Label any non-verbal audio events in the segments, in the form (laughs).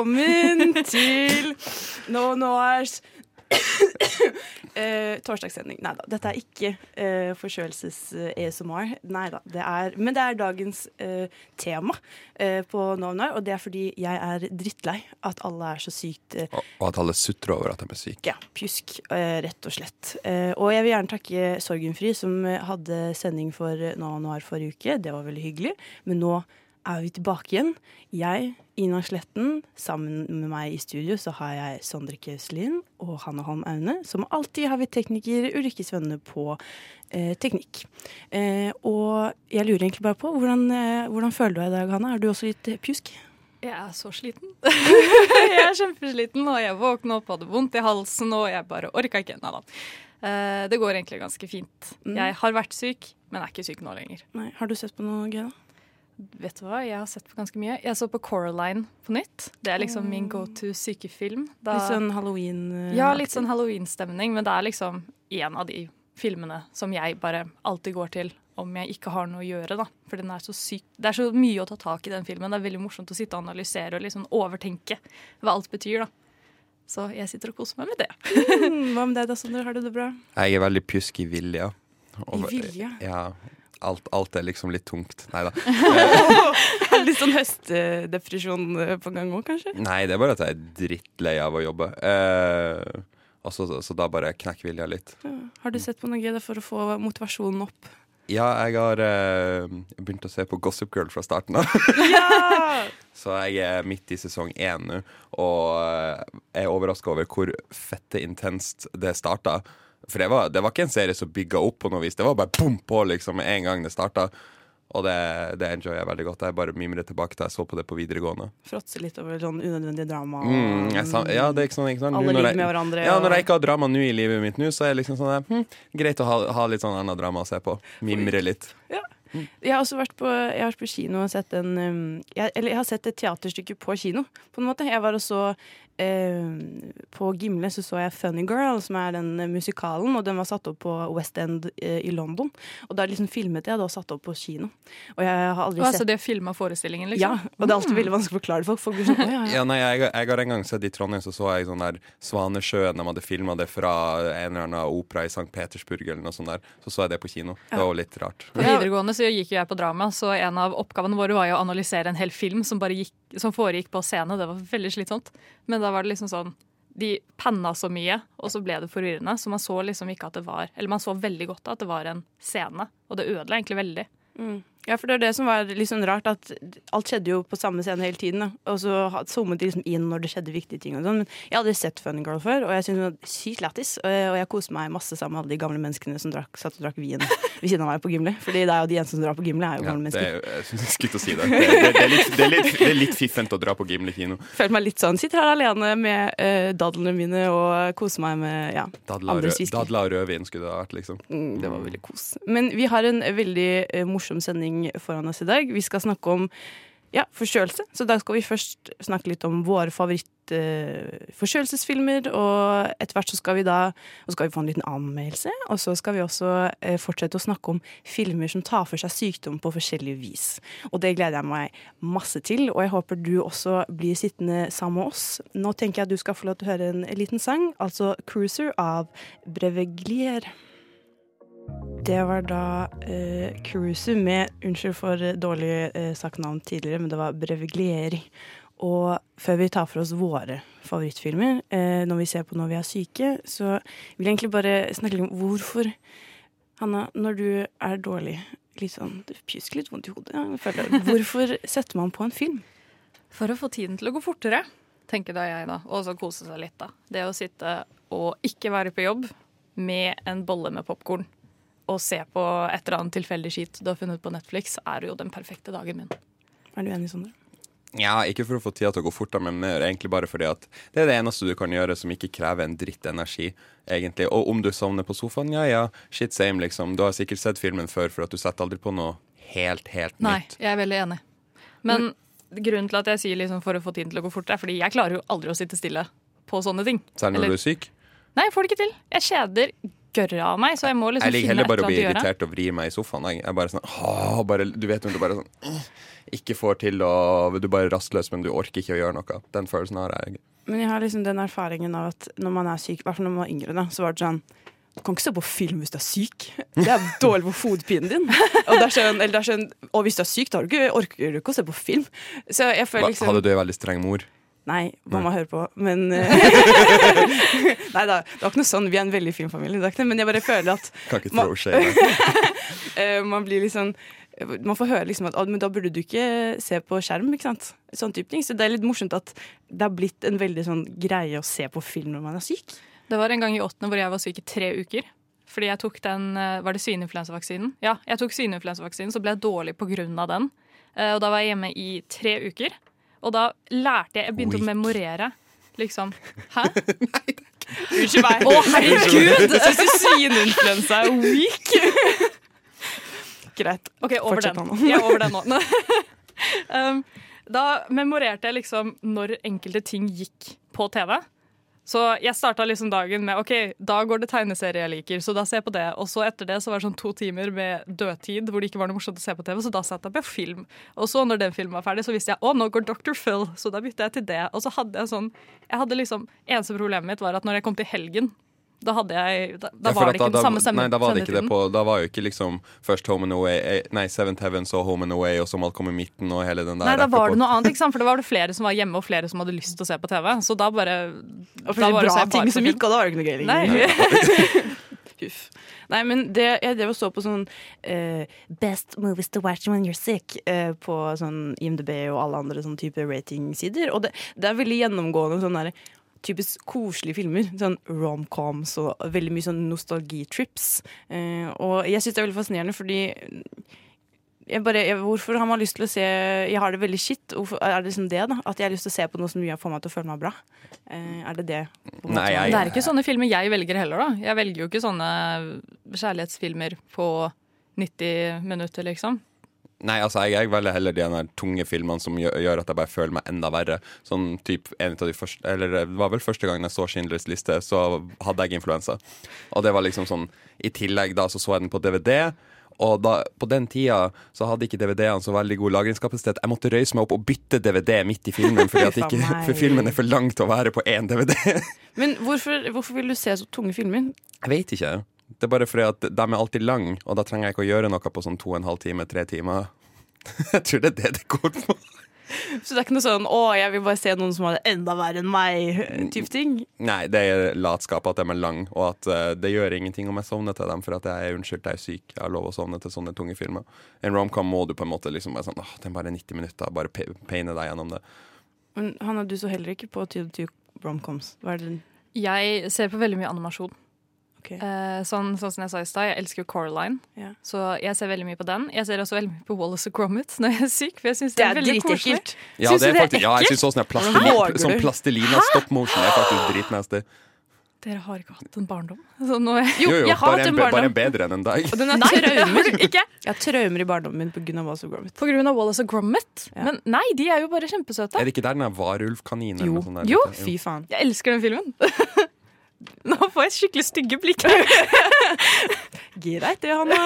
Velkommen til No Noirs (coughs) eh, torsdagssending. Nei da, dette er ikke eh, forkjølelses-ASMR. Nei da, det er Men det er dagens eh, tema eh, på No Noir, og det er fordi jeg er drittlei at alle er så sykt eh, Og, og at alle sutrer over at de er syke. ja, pjusk, eh, rett og slett. Eh, og jeg vil gjerne takke Sorgenfri, som eh, hadde sending for No Noir forrige uke. Det var veldig hyggelig. Men nå er vi tilbake igjen. Jeg, Ina Sletten, sammen med meg i studio så har jeg Sondre Kauslien og Hanne Holm Aune. Som alltid har vi tekniker Ulrikke Svønne på eh, teknikk. Eh, og jeg lurer egentlig bare på, hvordan, eh, hvordan føler du deg i dag, Hanne? Er du også litt pjusk? Jeg er så sliten. (laughs) jeg er kjempesliten, og jeg våkna opp og hadde vondt i halsen, og jeg bare orka ikke. Nei da. Eh, det går egentlig ganske fint. Mm. Jeg har vært syk, men er ikke syk nå lenger. Nei, har du sett på noe gøy, da? Vet du hva, jeg har sett på ganske mye. Jeg så på Coraline på nytt. Det er liksom min go to sykefilm. Da- Litt sånn halloween eh, Ja, litt sånn halloween-stemning, men det er liksom en av de filmene som jeg bare alltid går til om jeg ikke har noe å gjøre, da. For den er så syk. Det er så mye å ta tak i den filmen. Det er veldig morsomt å sitte og analysere og liksom overtenke hva alt betyr, da. Så jeg sitter og koser meg med det. Mm, Hva med deg da, Sondre? Har du det bra? Jeg er veldig pjusk i vilja. Og- I vilja? Ja. Alt, alt er liksom litt tungt. Nei da. (laughs) Litt sånn høstdepresjon eh, på gang òg, kanskje? Nei, det er bare at jeg er drittlei av å jobbe. Eh, så, så da bare knekker vilja litt. Ja. Har du sett på noe gøy for å få motivasjonen opp? Ja, jeg har eh, begynt å se på Gossip Girl fra starten av. (laughs) Ja! (laughs) Så jeg er midt i sesong én nå, og eh, jeg er overraska over hvor fette intenst det starta. For det var, det var ikke en serie som bygga opp på noe vis. Det var bare bom på liksom med en gang det starta. Og det, det enjoyer jeg veldig godt. Jeg bare mimrer tilbake til jeg så på det på videregående. Fråtse litt over sånn unødvendig drama. Mm, sa- ja, det er ikke sånn, ikke sånn. Alle ligger med hverandre, Ja, når jeg ikke har drama nå i livet mitt nå, så er det liksom sånn hm, greit å ha, ha litt sånn annet drama å se på. Mimre litt. Jeg har også vært på, jeg har vært på kino og sett en um, jeg, Eller jeg har sett et teaterstykke på kino, på en måte. Jeg var og så eh, På Gimle så så jeg Funny Girl, som er den eh, musikalen, og den var satt opp på West End eh, i London. Og da liksom filmet jeg det og satt opp på kino. Og jeg har aldri Altså sett det filma forestillingen, liksom? Ja, og det er alltid veldig vanskelig å forklare det for folk. Folk sånn, ja, ja. Ja, nei, jeg, jeg har en gang sett i Trondheim, så så jeg sånn der Svanesjøen. De hadde filma det fra en eller annen opera i St. Petersburg eller noe sånt der. Så så jeg det på kino. Det var litt rart. På videregående så gikk jeg på drama, så en av oppgavene våre var jo å analysere en hel film som, bare gikk, som foregikk på scene. Det var veldig slitsomt. Men da var det liksom sånn De penna så mye, og så ble det forvirrende. Så man så liksom ikke at det var Eller man så veldig godt at det var en scene, og det ødela egentlig veldig. Ja, for det er det som var litt sånn rart, at alt skjedde jo på samme scene hele tiden. Da. Og så zoomet de liksom inn når det skjedde viktige ting og sånn. Men jeg hadde sett Funny Girl før, og jeg syntes hun var sykt lættis. Og jeg- koste meg masse sammen med alle de gamle menneskene som drakk, satt og drakk vin ved siden av meg på Gimle. Fordi det er jo de eneste som drar på Gimle, er jo Ja, gamle det, mennesker. er- jeg synes jeg å si det. Det, det, det, er litt, det, er litt, det er litt fiffent å dra på Gimle kino. Følte meg litt sånn, sitter her alene med uh, dadlene mine og koser meg med ja, Dadla og, andres whisky. dadla og rødvin skulle det ha vært, liksom. Mm, det var veldig kos. Men vi har en veldig uh, morsom sending foran oss i dag. Vi skal snakke om ja, forkjølelse. Så da skal vi først snakke litt om våre favorittforkjølelsesfilmer. Eh, og etter hvert så skal vi da og skal vi få en liten anmeldelse. Og så skal vi også eh, fortsette å snakke om filmer som tar for seg sykdom på forskjellig vis. Og det gleder jeg meg masse til, og jeg håper du også blir sittende sammen med oss. Nå tenker jeg at du skal få lov til å høre en liten sang, altså 'Cruiser' av Breveglier. Det var da eh, Cruiser med Unnskyld for dårlig eh, sagt navn tidligere, men det var Breviglieri. Og før vi tar for oss våre favorittfilmer, eh, når vi ser på når vi er syke, så vil jeg egentlig bare snakke litt om hvorfor Hanna, når du er dårlig, litt sånn det pjusker litt vondt i hodet, ja, hvorfor (laughs) setter man på en film? For å få tiden til å gå fortere, tenker da jeg da. Og så kose seg litt, da. Det å sitte og ikke være på jobb med en bolle med popkorn og se på et eller annet tilfeldig skit du har funnet på Netflix, er jo den perfekte dagen min. Er du enig, Sondre? Ja, ikke for å få tida til å gå fortere, men mer egentlig bare fordi at det er det eneste du kan gjøre som ikke krever en dritt energi, egentlig. Og om du sovner på sofaen, ja ja, shit same, liksom. Du har sikkert sett filmen før, for at du setter aldri på noe helt, helt Nei, nytt. jeg er veldig enig. Men grunnen til at jeg sier liksom for å få tiden til å gå fortere, er fordi jeg klarer jo aldri å sitte stille på sånne ting. Selv når Eller- du er syk. Nei, jeg får det ikke til. Jeg kjeder gørra av meg, så jeg må liksom Jeg finne heller et bare eller å bli annet å gjøre. irritert og vrir meg i sofaen. Jeg er bare sånn, åh, bare, Du vet når du bare sånn «Åh», ikke får til å Du bare er rastløs, men du orker ikke å gjøre noe. Den følelsen har jeg. Men jeg har liksom den erfaringen av at når man er syk, i hvert fall når man var yngre, da, så var det sånn du kan ikke se på film hvis du er syk. Det er dårlig for hodepinen din. Og, det er sånn, eller det er sånn, og hvis du er syk, da orker du ikke å se på film. Så jeg føler liksom Hadde du en veldig streng mor? Nei, mamma hører på, men (laughs) eh, (laughs) Nei da, det var ikke noe sånn. Vi er en veldig fin familie. Det er ikke det, men jeg bare føler at Kan ikke tro skjer. (laughs) eh, man blir litt sånn man får høre liksom at «Å, men da burde du ikke se på skjerm. ikke sant? Sånn type ting. Så det er litt morsomt at det har blitt en veldig sånn greie å se på film når man er syk. Det var en gang i åttende hvor jeg var syk i tre uker. Fordi jeg tok den eh, Var det svineinfluensavaksinen? Ja, jeg tok svineinfluensavaksinen, så ble jeg dårlig på grunn av den. Eh, Og da var jeg hjemme i tre uker. Og da lærte jeg Jeg begynte Weak. å memorere. Liksom. (laughs) Hæ? Unnskyld meg. Å, herregud! Jeg syns svineinfluensa er (laughs) weak. Greit. OK, over Fortsett den. Jeg er over den nå. (laughs) um, da memorerte jeg liksom når enkelte ting gikk på TV. Så jeg starta liksom dagen med OK, da går det tegneserie jeg liker, så da ser jeg på det. Og så etter det så var det sånn to timer med dødtid hvor det ikke var noe morsomt å se på TV, så da satte jeg på film. Og så når den filmen var ferdig, så visste jeg å, nå går Dr. Phil, så da bytta jeg til det. Og så hadde jeg sånn Jeg hadde liksom Eneste problemet mitt var at når jeg kom til helgen, da hadde jeg Da, da Ja, var det ikke den samme stemme, Nei, da var det ikke det på Da var jo ikke liksom først Home and Away eh, Nei, Seventh Heaven så Home and Away, og så Malcolm i midten og hele den der. Nei, da var det noe annet, ikke sant? for da var det flere som var hjemme, og flere som hadde lyst til å se på TV. Så da bare Og da flere var det bra ting som gikk, og da var det ikke noe gøy Nei. lenger. (laughs) Huff. Nei, men det, jeg drev og så på sånn uh, Best movies to watch when you're sick uh, på sånn IMDb og alle andre sånn type ratingsider. Og det, det er veldig gjennomgående sånn der typisk koselige filmer. Sånn romcoms og veldig mye sånn nostalgitrips. Eh, og jeg syns det er veldig fascinerende fordi jeg bare, jeg, hvorfor har man lyst til å se Jeg har det veldig. Hvorfor, er det liksom det, da? At jeg har lyst til å se på noe som får meg til å føle meg bra? Eh, er det det? Nei, jeg- Det er ikke sånne filmer jeg velger heller, da. Jeg velger jo ikke sånne kjærlighetsfilmer på 90 minutter, liksom. Nei, altså jeg, jeg velger heller de der tunge filmene som gjør, gjør at jeg bare føler meg enda verre. Sånn typ, en av de første, eller Det var vel første gangen jeg så Schindlers liste, så hadde jeg influensa. Og det var liksom sånn I tillegg da så så jeg den på DVD. Og da, på den tida så hadde ikke DVD-ene så veldig god lagringskapasitet. Jeg måtte røyse meg opp og bytte DVD midt i filmen, (laughs) ikke, for filmen er for lang til å være på én DVD. Men hvorfor, hvorfor vil du se så tunge filmer? Jeg vet ikke. Det er bare fordi at de er alltid lang, og da trenger jeg ikke å gjøre noe på sånn to og en halv time, tre timer. (laughs) Jeg tror det er det det går på. Så det er ikke noe sånn 'Å, jeg vil bare se noen som har det enda verre enn meg', type ting? Nei, det er latskap at de er lang, og at uh, det gjør ingenting om jeg sovner til dem, for at jeg er unnskyld, jeg er syk. Jeg har lov å sovne til sånne tunge filmer. En romcom må du på en måte liksom være sånn åh, den er bare 90 minutter, bare pe- peine deg gjennom det. Men Hanna, du så heller ikke på 22 romcoms. Hva er det Jeg ser på veldig mye animasjon. Ok. Eh, sånn, sånn som jeg sa i stad, jeg elsker jo Coraline. Ja. Så jeg ser veldig mye på den. Jeg ser også veldig mye på Wallace og Gromit når jeg er syk, for jeg syns det, Det er er veldig koselig. dritekkelt. Ja, synes det er faktisk, ja jeg syns også plastelin, sånn plastelina stop motion er faktisk dritnasty. Dere har ikke hatt en barndom. Altså, nå er Jo, jeg har bare, hatt en, bare en bedre enn en dag. Og den er Nei, traumer. (laughs) ikke! Jeg har traumer i barndommen min pga. Wallace og Gromit. På grunn av Wallace og Gromit. Ja. Men nei, de er jo bare kjempesøte. Er det ikke der den er varulvkaninen? Jo. Jo, Fy faen. Jeg elsker den filmen. (laughs) Nå får jeg skikkelig stygge blikk. (laughs) Greit, det, Hanna.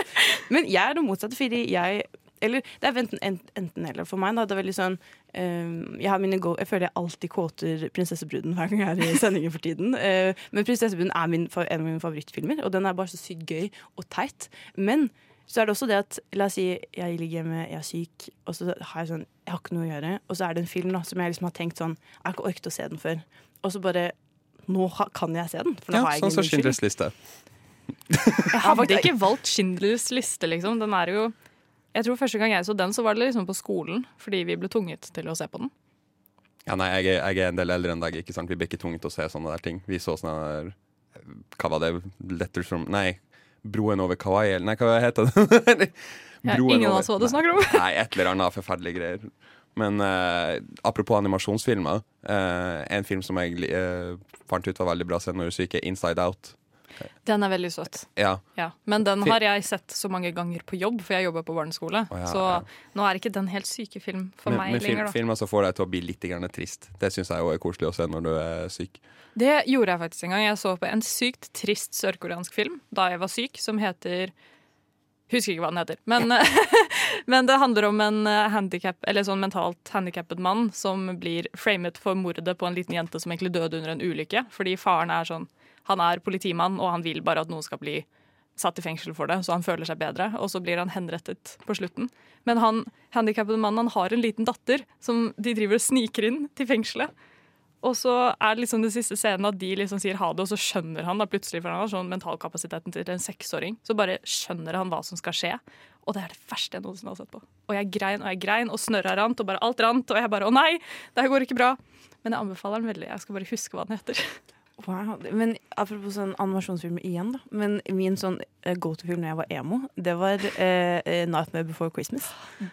(laughs) Men jeg er det motsatte, fordi jeg eller det er enten, enten, enten eller for meg. Da. Det er veldig sånn eh, jeg, jeg føler jeg alltid kåter Prinsessebruden hver gang jeg er i sendingen for tiden. (laughs) Eh, men Prinsessebruden er min, en av mine favorittfilmer, og den er bare så sykt gøy og teit. Men så er det også det at La oss si jeg ligger hjemme, jeg er syk, og så har jeg sånn Jeg har ikke noe å gjøre. Og så er det en film da, som jeg liksom har tenkt sånn Jeg har ikke orket å se den før. Og så bare Nå kan jeg se den. For nå Ja, har jeg sånn som Schindlers liste. Jeg hadde ikke valgt Schindlers liste, liksom. Den er jo Jeg tror første gang jeg så den, så var det liksom på skolen, fordi vi ble tvunget til å se på den. Ja, nei, jeg, er- jeg er en del eldre enn deg. ikke sant? Vi ble ikke tvunget til å se sånne der ting. Vi så sånne der Hva var det? Letters from Nei. Broen over Kawaii, eller nei, hva heter det? (laughs) Ja, ingen av oss hva du snakker om. Nei, et eller annet forferdelige greier. Men eh, apropos animasjonsfilmer. eh, en film som jeg eh, fant ut var veldig bra er Inside Out. Den er veldig søt. Ja, Ja. Men den har jeg sett så mange ganger på jobb, for jeg jobber på barneskole. Oh, ja, så nå er ikke den helt syke film for men, meg men film, lenger. Men filmer som får deg til å bli litt grann trist. Det syns jeg jo er koselig å se når du er syk. Det gjorde jeg faktisk en gang. Jeg så på en sykt trist sørkoreansk film da jeg var syk, som heter Husker ikke hva den heter. Men, (laughs) men det handler om en eh, handicap, sånn mentalt handikappet mann som blir framet for mordet på en liten jente som egentlig døde under en ulykke. Fordi faren er sånn Han er politimann, og han vil bare at noen skal bli satt i fengsel for det, så han føler seg bedre. Og så blir han henrettet på slutten. Men han handikappede mannen han har en liten datter som de driver og sniker inn til fengselet. Og så er det liksom den siste scenen at de liksom sier ha det, og så skjønner han da plutselig, for han har sånn mentalkapasiteten til en seksåring, så bare skjønner han hva som skal skje. Og det er det verste jeg noensinne har sett på. Og jeg grein og jeg grein, og snørra rant, og bare alt rant, og jeg bare å nei, det her går ikke bra. Men jeg anbefaler den veldig. Jeg skal bare huske hva den heter. Wow. Men apropos sånn animasjonsfilm igjen, da. Men min sånn eh, go to-film når jeg var emo, det var eh, 'Nightmare Before Christmas'.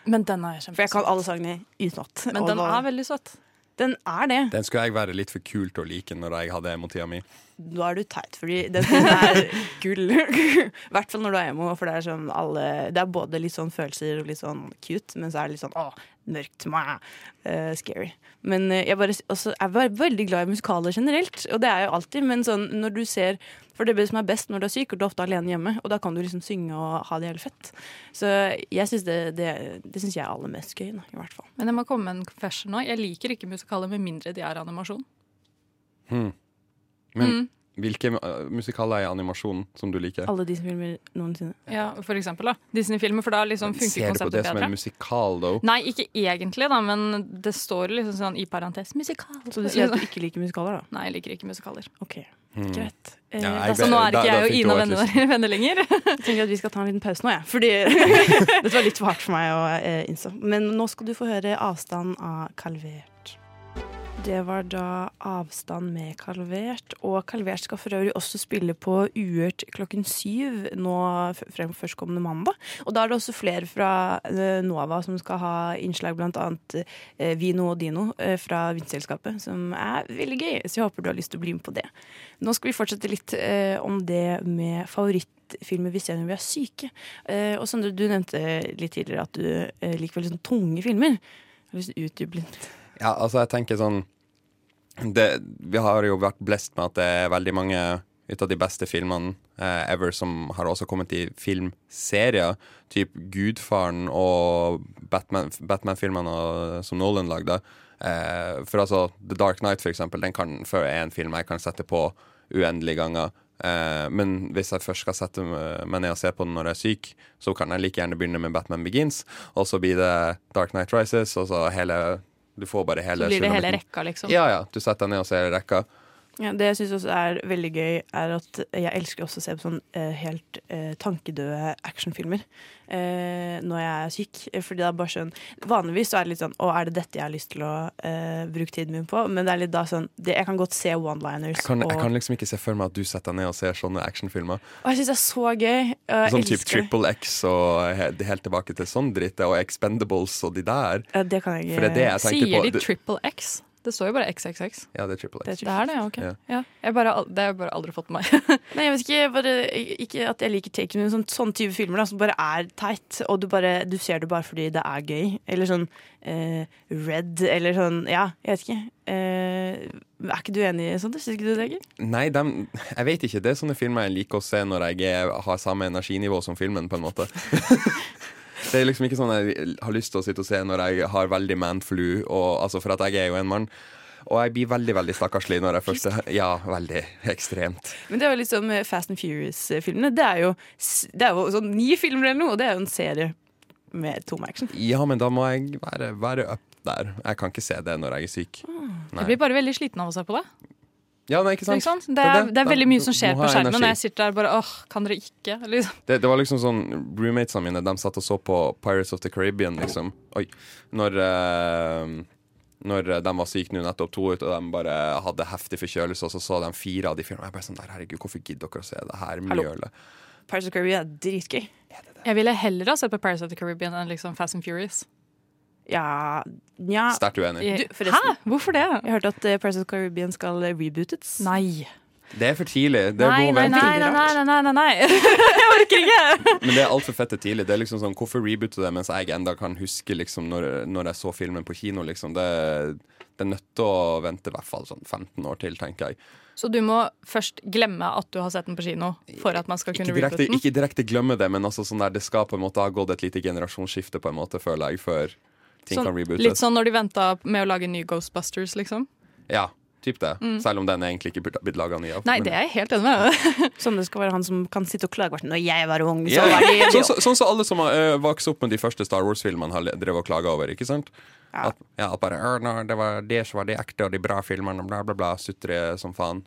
Men den er For jeg kan alle sangene utenat. Men den er veldig søt. Den er det. Den skulle jeg være litt for kul til å like når jeg hadde emotida mi. Da er du teit, fordi den er gull. I hvert fall når du er emo, for det er sånn alle Det er både litt sånn følelser og litt sånn cute, men så er det litt sånn åh, mørkt, mæ, eh, scary. Men uh, jeg bare, også, jeg var veldig glad i musikaler generelt, og det er jeg alltid, men sånn når du ser For det som er best når du er syk, og du er ofte alene hjemme, og da kan du liksom synge og ha det jævlig fett. Så jeg synes det, det, det synes jeg er aller mest gøy, da, i hvert fall. Men jeg må komme med en confession nå. Jeg liker ikke musikaler med mindre de er animasjon. Hmm. Men Mm. Hvilke uh, musikaler i animasjon som du liker? Alle Disney-filmer noensinne. Ja, for eksempel da. Disney-filmer, for da liksom funker Ser du på det det som en musikal, though? Nei, ikke egentlig, da, men det står liksom sånn i parentes musikal. Så du sier at du ikke liker musikaler, da? Nei, jeg liker ikke musikaler. Ok, greit. Eh, Hmm. Ja, jeg altså, nå er ikke da jeg og Ina venner, (laughs) venner lenger. (laughs) tenker at vi skal ta en liten pause nå, jeg. Fordi (laughs) dette var litt for hardt for meg å eh, innse. Men nå skal du få høre 'Avstand' av Kalvert. Det var da 'Avstand' med Kalvert. Og Kalvert skal for øvrig også spille på Uørt klokken syv nå frem førstkommende mandag. Og da er det også flere fra eh, Nova som skal ha innslag, blant annet eh, Vino og Dino eh, fra Vindselskapet, som er veldig gøy. Så jeg håper du har lyst til å bli med på det. Nå skal vi fortsette litt om det med favorittfilmer vi ser når vi er syke. Og Sondre, du nevnte litt tidligere at du liker veldig sånn tunge filmer. Jeg har lyst til å utdype litt. Ja, altså jeg tenker sånn det, Vi har jo vært blest med at det er veldig mange ut av de beste filmene eh, ever som har også kommet i filmserier. Typ Gudfaren og Batman- Batman-filmene som Nolan lagde. Eh, for altså The Dark Knight, for eksempel, den kan er en film jeg kan sette på uendelige ganger. Eh, men hvis jeg først skal sette meg ned og se på den når jeg er syk, så kan jeg like gjerne begynne med Batman Begins, og så blir det Dark Knight Rises, og så hele Du får bare hele Så blir det hele rekka, liksom. Ja, ja. Du setter deg ned og ser rekka. Ja, det jeg syns også er veldig gøy, er at jeg elsker også å se på sånn eh, helt eh, tankedøde actionfilmer eh, når jeg er syk. Eh, Fordi det er bare sånn Vanligvis så er det litt sånn Å, er det dette jeg har lyst til å eh, bruke tiden min på? Men det er litt da sånn det, Jeg kan godt se one-liners. Jeg kan, jeg kan liksom ikke se for meg at du setter deg ned og ser sånne actionfilmer. og jeg syns det er så gøy. jeg Sånn type. Triple X og he helt tilbake til sånn dritt, og Expendables og de der. Ja, det kan jeg ikke For det er det jeg tenker Sier på. de triple X? Det står jo bare XXX. Ja, det er Triple X. Det er det, ja, ok. Ja. Ja. Jeg bare, det har jeg bare aldri fått med meg. (laughs) Nei, jeg vet ikke, bare, ikke at jeg liker Taken, men sånn, sånn type filmer da, som bare er teit. Og du, bare, du ser det bare fordi det er gøy. Eller sånn eh, Red, eller sånn Ja, jeg vet ikke. Eh, er ikke du enig i sånt? Syns ikke du det, Egil? Nei, dem, (laughs) jeg vet ikke. Det er sånne filmer jeg liker å se når jeg har samme energinivå som filmen, på en måte. (laughs) det er liksom ikke sånn jeg har lyst til å sitte og se når jeg har veldig manflu, altså for at jeg er jo en mann. Og jeg blir veldig veldig stakkarslig når jeg først Ja, veldig ekstremt. Men det er jo liksom Fast and Furious-filmene. Det, er jo det er jo sånn ni filmer eller noe, og det er jo en serie med tom action. Ja, men da må jeg være, være up der. Jeg kan ikke se det når jeg er syk. Jeg blir bare veldig sliten av å se på det. Ja, nei, ikke sant? Liksom. Det, er, det er veldig mye som skjer på skjermen, energi. jeg sitter der bare åh, kan dere ikke? Liksom. Det, det var liksom sånn Roommatesene mine De satt og så på Pirates of the Caribbean liksom Oi Når eh, Når de var syke nå nettopp to ut Og de bare hadde heftig forkjølelse Og så så de fire av de filmene jeg bare sånn der Herregud, hvorfor gidder dere å se det her mjølet? Pirates of the Caribbean er dritgøy. Jeg ville heller ha sett på Pirates of the Caribbean enn liksom Fast and Furious. Ja, ja. Sterkt uenig Du. Hæ? Hvorfor det? Jeg hørte at eh, of Caribbean skal rebootes. Nei. Det er for tidlig Det Nei, nei, nei, nei, nei, nei, nei, (laughs) nei. Jeg orker ikke! Men det er alt for fette tidlig Det er liksom sånn Hvorfor reboote det Mens jeg enda kan huske liksom Når, når jeg så filmen på kino liksom Det, det er nødt til å vente i hvert fall sånn 15 år til tenker jeg Så du må først glemme at du har sett den på kino for at man skal ikke kunne direkte, reboote den? ikke direkte glemme det, men altså sånn der, det skal på en måte ha gått et lite generasjonsskifte, på en måte, føler jeg, før ting Sånn, kan rebootes. litt sånn når de venta med å lage en ny Ghostbusters, liksom. Ja, typ det. Selv om den egentlig ikke burde blitt laga ny av. Nei, men- det er jeg helt enig med. Som (laughs) det skal være han som kan sitte og klage. sånn, Når jeg var ung, så yeah. var de, sånn som så, så alle som har øh, vokst opp med de første Star Wars-filmene, har drevet og klaga over, ikke sant? Ja. At, ja, at bare Det var det som var de ekte og de bra filmene, bla, bla, bla. Sutre som faen.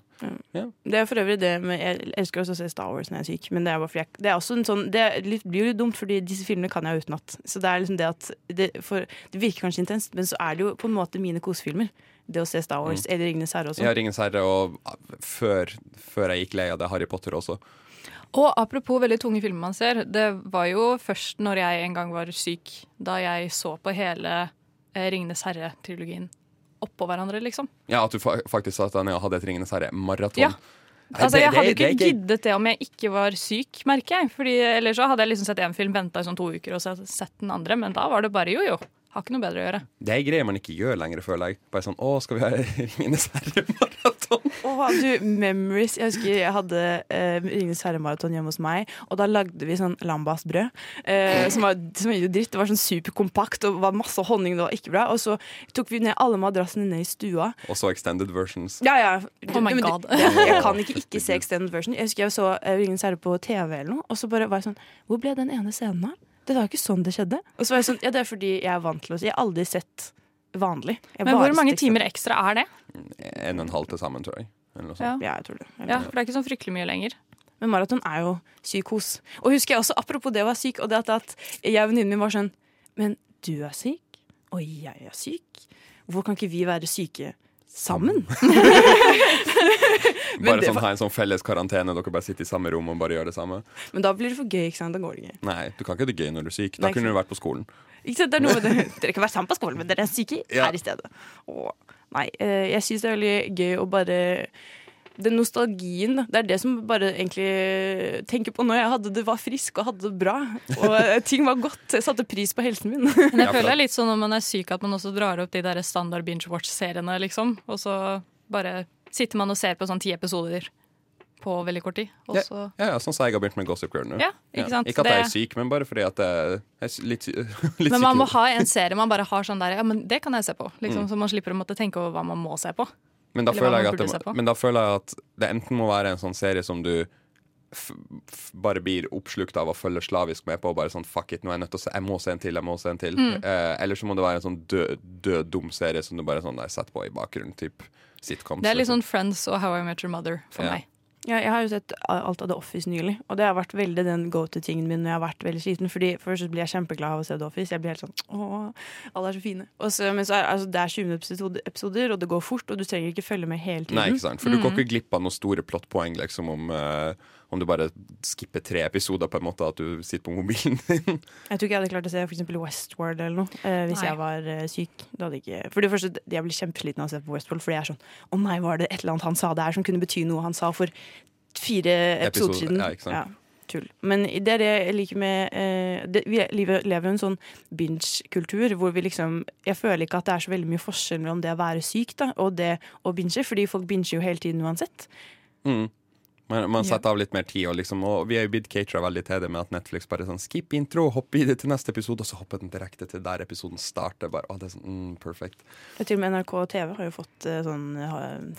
Det er for øvrig det med Jeg elsker også å se Star Wars når jeg er syk, men det er bare jeg Det er også en sånn Det litt, blir jo litt dumt, fordi disse filmene kan jeg utenat. Så det er liksom det at det, for, det virker kanskje intenst, men så er det jo på en måte mine kosefilmer. Det å se Star Wars eller Ringenes herre også. Ja, Ringenes Ringens herre, og ah, før, før jeg gikk lei av det, Harry Potter også. Og apropos veldig tunge filmer man ser, det var jo først når jeg en gang var syk, da jeg så på hele eh, Ringenes herre-trilogien oppå hverandre, liksom. Ja, at du fa faktisk sa at han hadde et Ringenes herre-maraton. Ja. Altså, jeg hadde jo ikke det ikke- giddet det om jeg ikke var syk, merker jeg. Fordi ellers så hadde jeg liksom sett én film, venta i sånn to uker og sett den andre, men da var det bare jo jo. Har ikke noe bedre å gjøre. Det er greier man ikke gjør lenger, føler jeg. Bare sånn Å, skal vi ha Ringenes herre-maraton? Åh, du, memories. Jeg husker jeg hadde eh, Ringenes herre-maraton hjemme hos meg, og da lagde vi sånn lambasbrød. Eh, som var, som var dritt. Det var sånn superkompakt og var masse honning. Det var ikke bra. Og så tok vi ned alle madrassene ned i stua. Og så extended versions. Ja, ja. Oh my God. Jeg, jeg kan ikke (laughs) ikke se extended version. Jeg husker jeg så eh, Ringenes herre på TV eller noe, og så bare var jeg sånn Hvor ble den ene scenen av? Det var jo ikke sånn det skjedde. Og så var jeg sånn Ja, det er fordi jeg er vant til å si Jeg har aldri sett vanlig. Jeg Men hvor mange timer ekstra er det? En og en halv til sammen, tror jeg. Eller. Ja. Ja, jeg tror det. ja, For det er ikke sånn fryktelig mye lenger. Men maraton er jo psykos. Og husker jeg også, apropos det å være syk, og det at, at jeg og venninnen min var sånn Men du er syk, og jeg er syk. Hvorfor kan ikke vi være syke sammen? (laughs) Bare sånn ha en sånn felles karantene, dere bare sitter i samme rom og bare gjør det samme. Men da blir det for gøy, ikke sant? Da går det ikke. Nei, du kan ikke ha det gøy når du er syk. Da Nei, kunne du vært på skolen. Ikke sant? Det er noe med det. (laughs) Dere kan være sammen på skolen, men dere er syke Ja. her i stedet. Åh, nei, eh, jeg syns det er veldig gøy å bare den nostalgien, det er det som bare egentlig tenker på når jeg hadde det var frisk og hadde det bra. Og eh, ting var godt. Jeg satte pris på helsen min. (laughs) Men jeg føler det er litt sånn når man er syk at man også drar opp de der standard binge-watch-seriene, liksom. Og så bare sitter man og ser på sånn ti episoder på veldig kort tid. Og Ja, ja, sånn som jeg har begynt med Gossip Girl nå. Ja, ikke sant? Ikke at jeg er syk, men bare fordi at jeg er litt, syk (laughs) litt Men man må ha en serie man bare har sånn der Ja, men det kan jeg se på. Mm. Liksom, Så man slipper å måtte tenke over hva man må se på. Men da, det, men da føler jeg at det enten må være en sånn serie som du bare blir oppslukt av og følger slavisk med på. Bare sånn, fuck it, nå er jeg nødt til å se Jeg må se en til, jeg må se en til. Mm. Eh, eller så må det være en sånn død, død dum serie som du bare sånn setter på i bakgrunnen. Typ sitcoms. Det er litt liksom. sånn Friends og How I Met Your Mother for yeah. meg. Ja, jeg har jo sett alt av The Office nylig, og det har vært veldig den go to-tingen min når jeg har vært veldig sliten. Fordi Først blir jeg kjempeglad av å se The Office. Jeg blir helt sånn åh, alle er så fine. Og så, men så er altså, det er 20 episoder, og det går fort, og du trenger ikke følge med hele tiden. Nei, ikke sant? For du går Mm. ikke glipp av noen store plottpoeng liksom, om, eh, om du bare skipper tre episoder, på en måte, at du sitter på mobilen din. (laughs) Jeg tror ikke jeg hadde klart å se for eksempel Westworld eller noe eh, hvis Nei. jeg var eh, syk. Ikke, for det første, jeg blir kjempesliten av å se på Westworld, fordi jeg er sånn Å nei, var det et eller annet han sa der som kunne bety noe han sa for fire episoder siden? ja, ikke sant. tull. Men det er det jeg liker med eh, det, Vi lever lever jo en sånn binge-kultur hvor vi liksom Jeg føler ikke at det er så veldig mye forskjell mellom det å være syk da, og det å binge, fordi folk binger jo hele tiden uansett. Mm. Man, man setter av litt mer tid, og, liksom, og vi er jo blitt catera veldig til det med at Netflix bare sånn skip intro, hopp i det til neste episode, og så hopper den direkte til der episoden starter. Bare, å, det er sånn, mm, perfect. Og til og med NRK TV har jo fått eh, sånn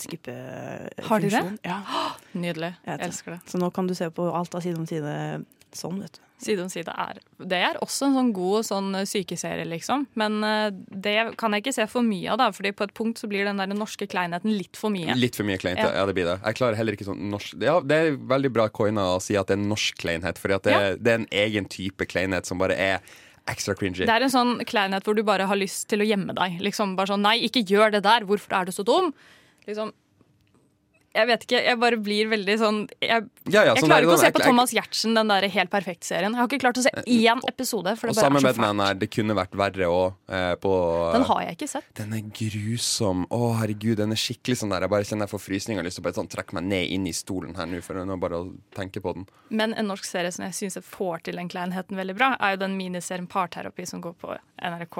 skippefunksjon. Har de det? Ja. (gasps) Nydelig. Jeg Jeg elsker det. Så nå kan du se på alt av Side om side Sånn, vet du. Side om side er Det er også en sånn god sånn eh, sykeserie, liksom. Men eh, det kan jeg ikke se for mye av, da. Fordi på et punkt så blir den der norske kleinheten litt for mye. Litt for mye kleint, Ja. ja. det blir det. Jeg klarer heller ikke sånn norsk Ja, det er veldig bra coina å si at det er norsk kleinhet, for det, Ja. det er en egen type kleinhet som bare er ekstra cringy. Det er en sånn kleinhet hvor du bare har lyst til å gjemme deg. Liksom bare sånn Nei, ikke gjør det der! Hvorfor er du så dum? Liksom Jeg vet ikke, jeg bare blir veldig sånn Jeg, Ja, ja, jeg sånn klarer ikke å se på Thomas Giertsen, den der Helt perfekt-serien. Jeg har ikke klart å se én episode, for det og sammen med den her, det kunne vært verre òg. Eh, Den har jeg ikke sett. Den er grusom. Å, herregud, den er skikkelig sånn der. Jeg bare kjenner jeg får frysninger og lyst til å bare sånn trekke meg ned inn i stolen her nå, for nå bare å tenke på den. Men en norsk serie som jeg syns får til den kleinheten veldig bra, er jo den miniserien Parterapi som går på NRK.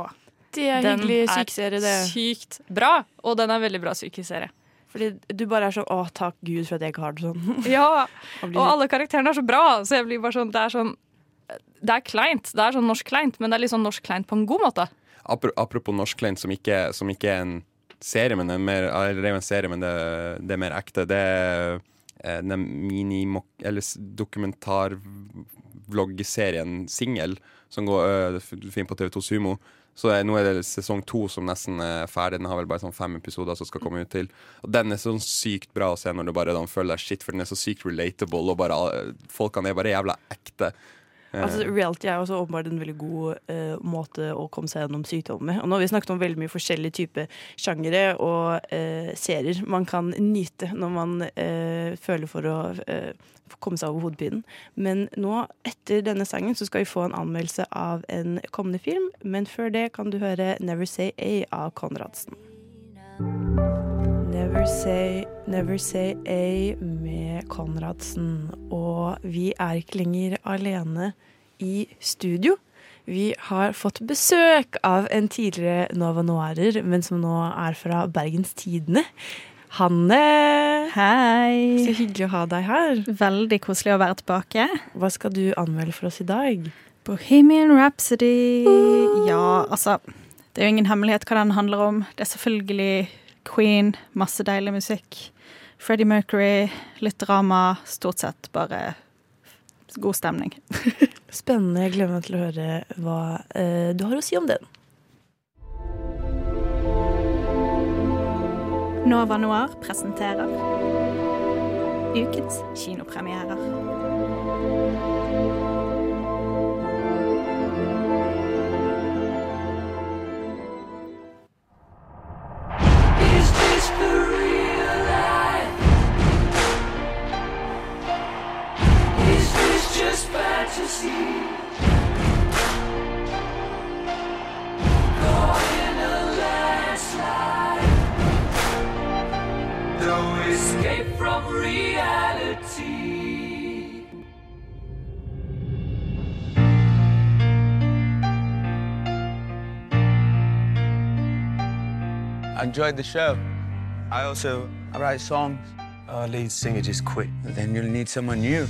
Det er Den hyggelig er sykeserie, det. sykt bra, og den er veldig bra sykeserie. Fordi du bare er sånn Å, takk Gud for at jeg ikke har det sånn. (laughs) Ja, (laughs) Og alle karakterene er så bra, så jeg blir bare sånn Det er sånn Det er kleint. Det er sånn norsk kleint, men det er litt sånn norsk kleint på en god måte. Apropos Apropos norskkleint, som, ikke- som ikke er en serie, men det er, mer, eller det er en serie, men det, det er mer ekte. Det er eh, den mini eller dokumentarvloggserien Singel, som går øh, f- på TV2 Sumo. Så nå er det sesong to som nesten er ferdig. Den har vel bare sånn fem episoder som skal komme ut til. Og Den er sånn sykt bra å se når du bare føler deg shit, for den er så sykt relatable, og bare folkene er bare jævla ekte. Eh, Altså, reality er også åpenbart en veldig god uh, måte å komme seg gjennom sykdommer. Og nå har vi snakket om veldig mye forskjellige typer sjangere og uh, serier man kan nyte når man uh, føler for å komme seg over hodepinen. Men nå, etter denne sangen, så skal vi få en anmeldelse av en kommende film. Men før det kan du høre 'Never Say A' av Konradsen. Never say, never say A med Konradsen. Og vi er ikke lenger alene i studio. Vi har fått besøk av en tidligere Nova Noirer, men som nå er fra Bergens Tidende. Hanne! Hei! Så hyggelig å ha deg her. Veldig koselig å være tilbake. Hva skal du anmelde for oss i dag? Bohemian Rhapsody. Ja, altså Det er jo ingen hemmelighet hva den handler om. Det er selvfølgelig Queen, masse deilig musikk. Freddie Mercury, litt drama. Stort sett bare god stemning. (laughs) Spennende. Jeg gleder meg til å høre hva eh, du har å si om den. Nova Noir presenterer ukens kinopremierer. Escape from reality. I enjoyed the show. I also I write songs. Our lead singer just quit. Then you'll need someone new.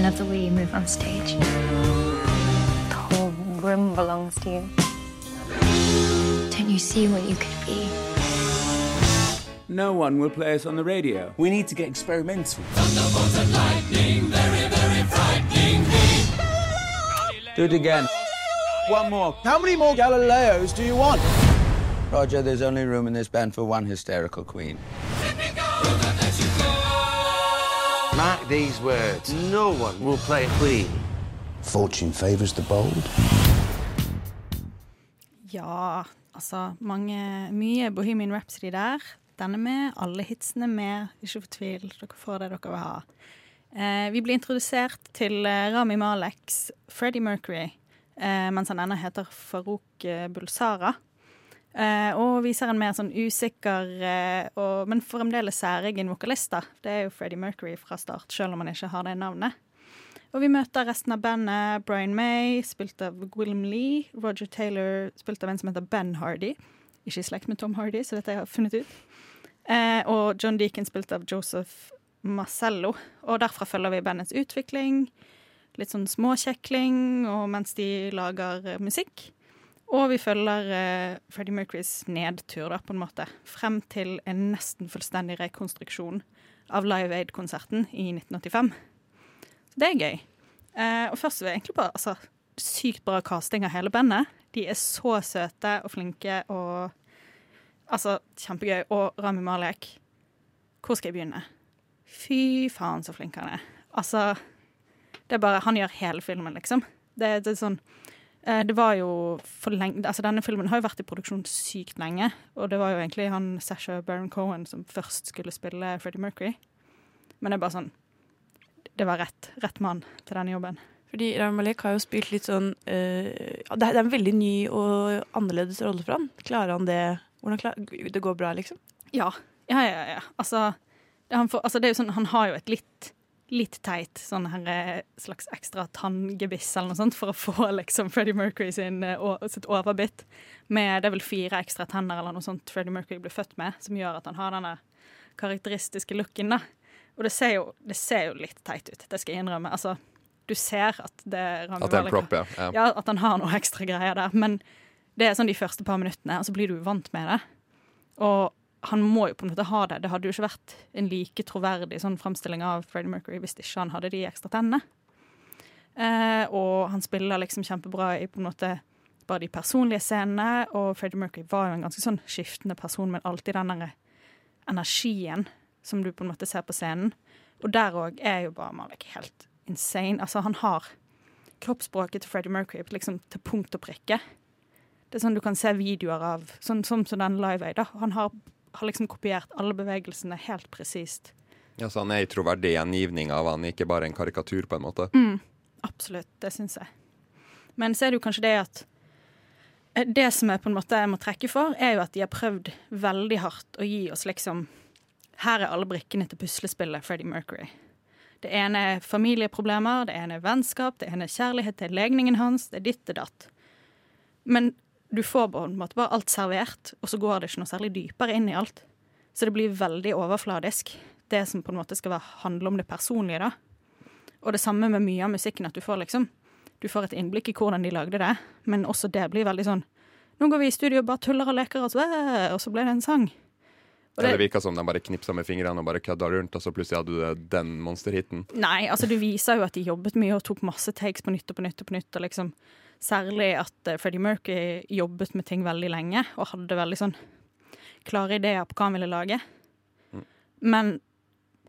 I love the way you move on stage. The whole room belongs to you. Don't you see what you could be? No one will play us on the radio. We need to get experimental. Do it again. One more. How many more Galileos do you want? Roger, there's only room in this band for one hysterical queen. Mark these words. No one will play Queen. Fortune favors the bold. Ja, altså mange, mye Bohemian Rhapsody der. Den er med, alle hitsene er med. Ikke fortvil, dere får det dere vil ha. Eh, vi blir introdusert til eh, Rami Maleks Freddie Mercury, eh, mens han ennå heter Farouk eh, Bulsara. Eh, og viser en mer sånn usikker, eh, og, men fremdeles særegen vokalist. Det er jo Freddie Mercury fra start, selv om han ikke har det navnet. Og vi møter resten av bandet. Brian May, spilt av William Lee. Roger Taylor, spilt av en som heter Ben Hardy. Ikke i slekt med Tom Hardy, så dette har jeg funnet ut. Eh, og John Deacon, spilt av Joseph Marcello. Og derfra følger vi bandets utvikling. Litt sånn småkjekling og mens de lager eh, musikk. Og vi følger eh, Freddie Mercurys nedtur, da, på en måte. Frem til en nesten fullstendig rekonstruksjon av Live Aid-konserten i 1985. det er gøy. Eh, og først vil jeg egentlig bare altså, Sykt bra casting av hele bandet. De er så søte og flinke og Altså, kjempegøy. Og Rami Malek. Hvor skal jeg begynne? Fy faen, så flink han er. Altså Det er bare Han gjør hele filmen, liksom. Det, det er sånn Det var jo for lenge Altså, denne filmen har jo vært i produksjon sykt lenge. Og det var jo egentlig han Sasha Baron Cohen som først skulle spille Freddie Mercury. Men det er bare sånn Det var rett, rett mann til denne jobben. Fordi Rami Malek har jo spilt litt sånn uh, det, er, er en veldig ny og annerledes rolle for han. Klarer han det? Klarer, det går bra, liksom? Ja. Ja, ja, ja. Altså, det, han, får, altså, det er jo sånn, han har jo et litt, litt teit sånn her, eh, slags ekstra tanngebiss eller noe sånt for å få liksom Freddie Mercury sin, og, sitt overbitt. Med det er vel fire ekstra tenner eller noe sånt Freddie Mercury ble født med, som gjør at han har denne karakteristiske looken. da. Og det ser, jo, det ser jo litt teit ut, det skal jeg innrømme. Altså, du ser at det er Rami At det er en prop, ja. Ja. ja. At han har noe ekstra greier der. Men det er sånn de første par minuttene, og så blir du vant med det. Og han må jo på en måte ha det. Det hadde jo ikke vært en like troverdig sånn fremstilling av Freddie Mercury hvis ikke han hadde de ekstra tennene. Eh, og han spiller liksom kjempebra i på en måte bare de personlige scenene, og Freddie Mercury var jo en ganske sånn skiftende person, men alltid den der energien som du på en måte ser på scenen. Og der òg er jo bare Malek helt insane. Altså, han har kroppsspråket til Freddie Mercury liksom til punkt og prikke. Det er sånn du kan se videoer av, sånn som sånn, den Live Aid. Han har, har liksom kopiert alle bevegelsene helt presist. Ja, så han er en troverdig gjengivning av han, ikke bare en karikatur, på en måte. Mm, absolutt, det syns jeg. Men så er det jo kanskje det at eh, Det som jeg på en måte må trekke for, er jo at de har prøvd veldig hardt å gi oss liksom Her er alle brikkene til puslespillet Freddie Mercury. Det ene er familieproblemer, det ene er vennskap, det ene er kjærlighet til legningen hans, det er ditt og datt. Men du får på en måte bare alt servert, og så går det ikke noe særlig dypere inn i alt. Så det blir veldig overfladisk, det som på en måte skal være, handle om det personlige, da. Og det samme med mye av musikken, at du får liksom Du får et innblikk i hvordan de lagde det, men også det blir veldig sånn Nå går vi i studio og bare tuller og leker, og så, og så ble det en sang. Og Eller det, virka som de bare knipsa med fingrene og bare kødda rundt, og så plutselig hadde du den monsterhiten. nei, altså det viser jo at de jobbet mye og tok masse takes på nytt og på nytt og på nytt. Og liksom, særlig at eh, Freddie Mercury jobbet med ting veldig lenge og hadde veldig sånn klare ideer på hva han ville lage. Men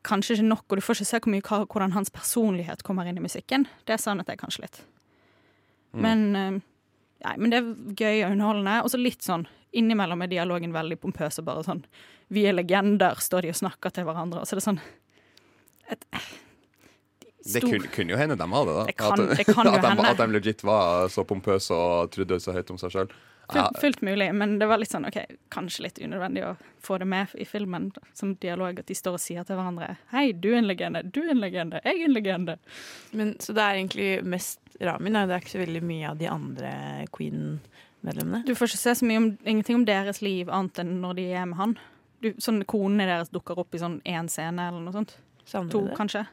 kanskje ikke nok, og du får ikke se hvor mye, hvordan hans personlighet kommer inn i musikken. Det savnet jeg kanskje litt. Mm. Men, ja, men det er gøy og underholdende. Og så litt sånn innimellom er dialogen veldig pompøs og bare sånn Vi er legender, står de og snakker til hverandre. Og så er det sånn et, Det kunne, kunne jo hende de hadde det. Det kan- (laughs) at, det at, de, at de legit var så pompøse og trodde så høyt om seg sjøl. Fullt, fullt mulig, men det var litt sånn, ok, kanskje litt unødvendig å få det med i filmen som dialog, at de står og sier til hverandre Hei, du er en legende, du er en legende, jeg er en legende. Men, så det er egentlig mest Ramin? Det er ikke så veldig mye av de andre Queen-medlemmene? Du får ikke se så mye om, ingenting om deres liv annet enn når de er med han. Du, sånn Konene deres dukker opp i sånn én scene eller noe sånt. Savner to, det? kanskje.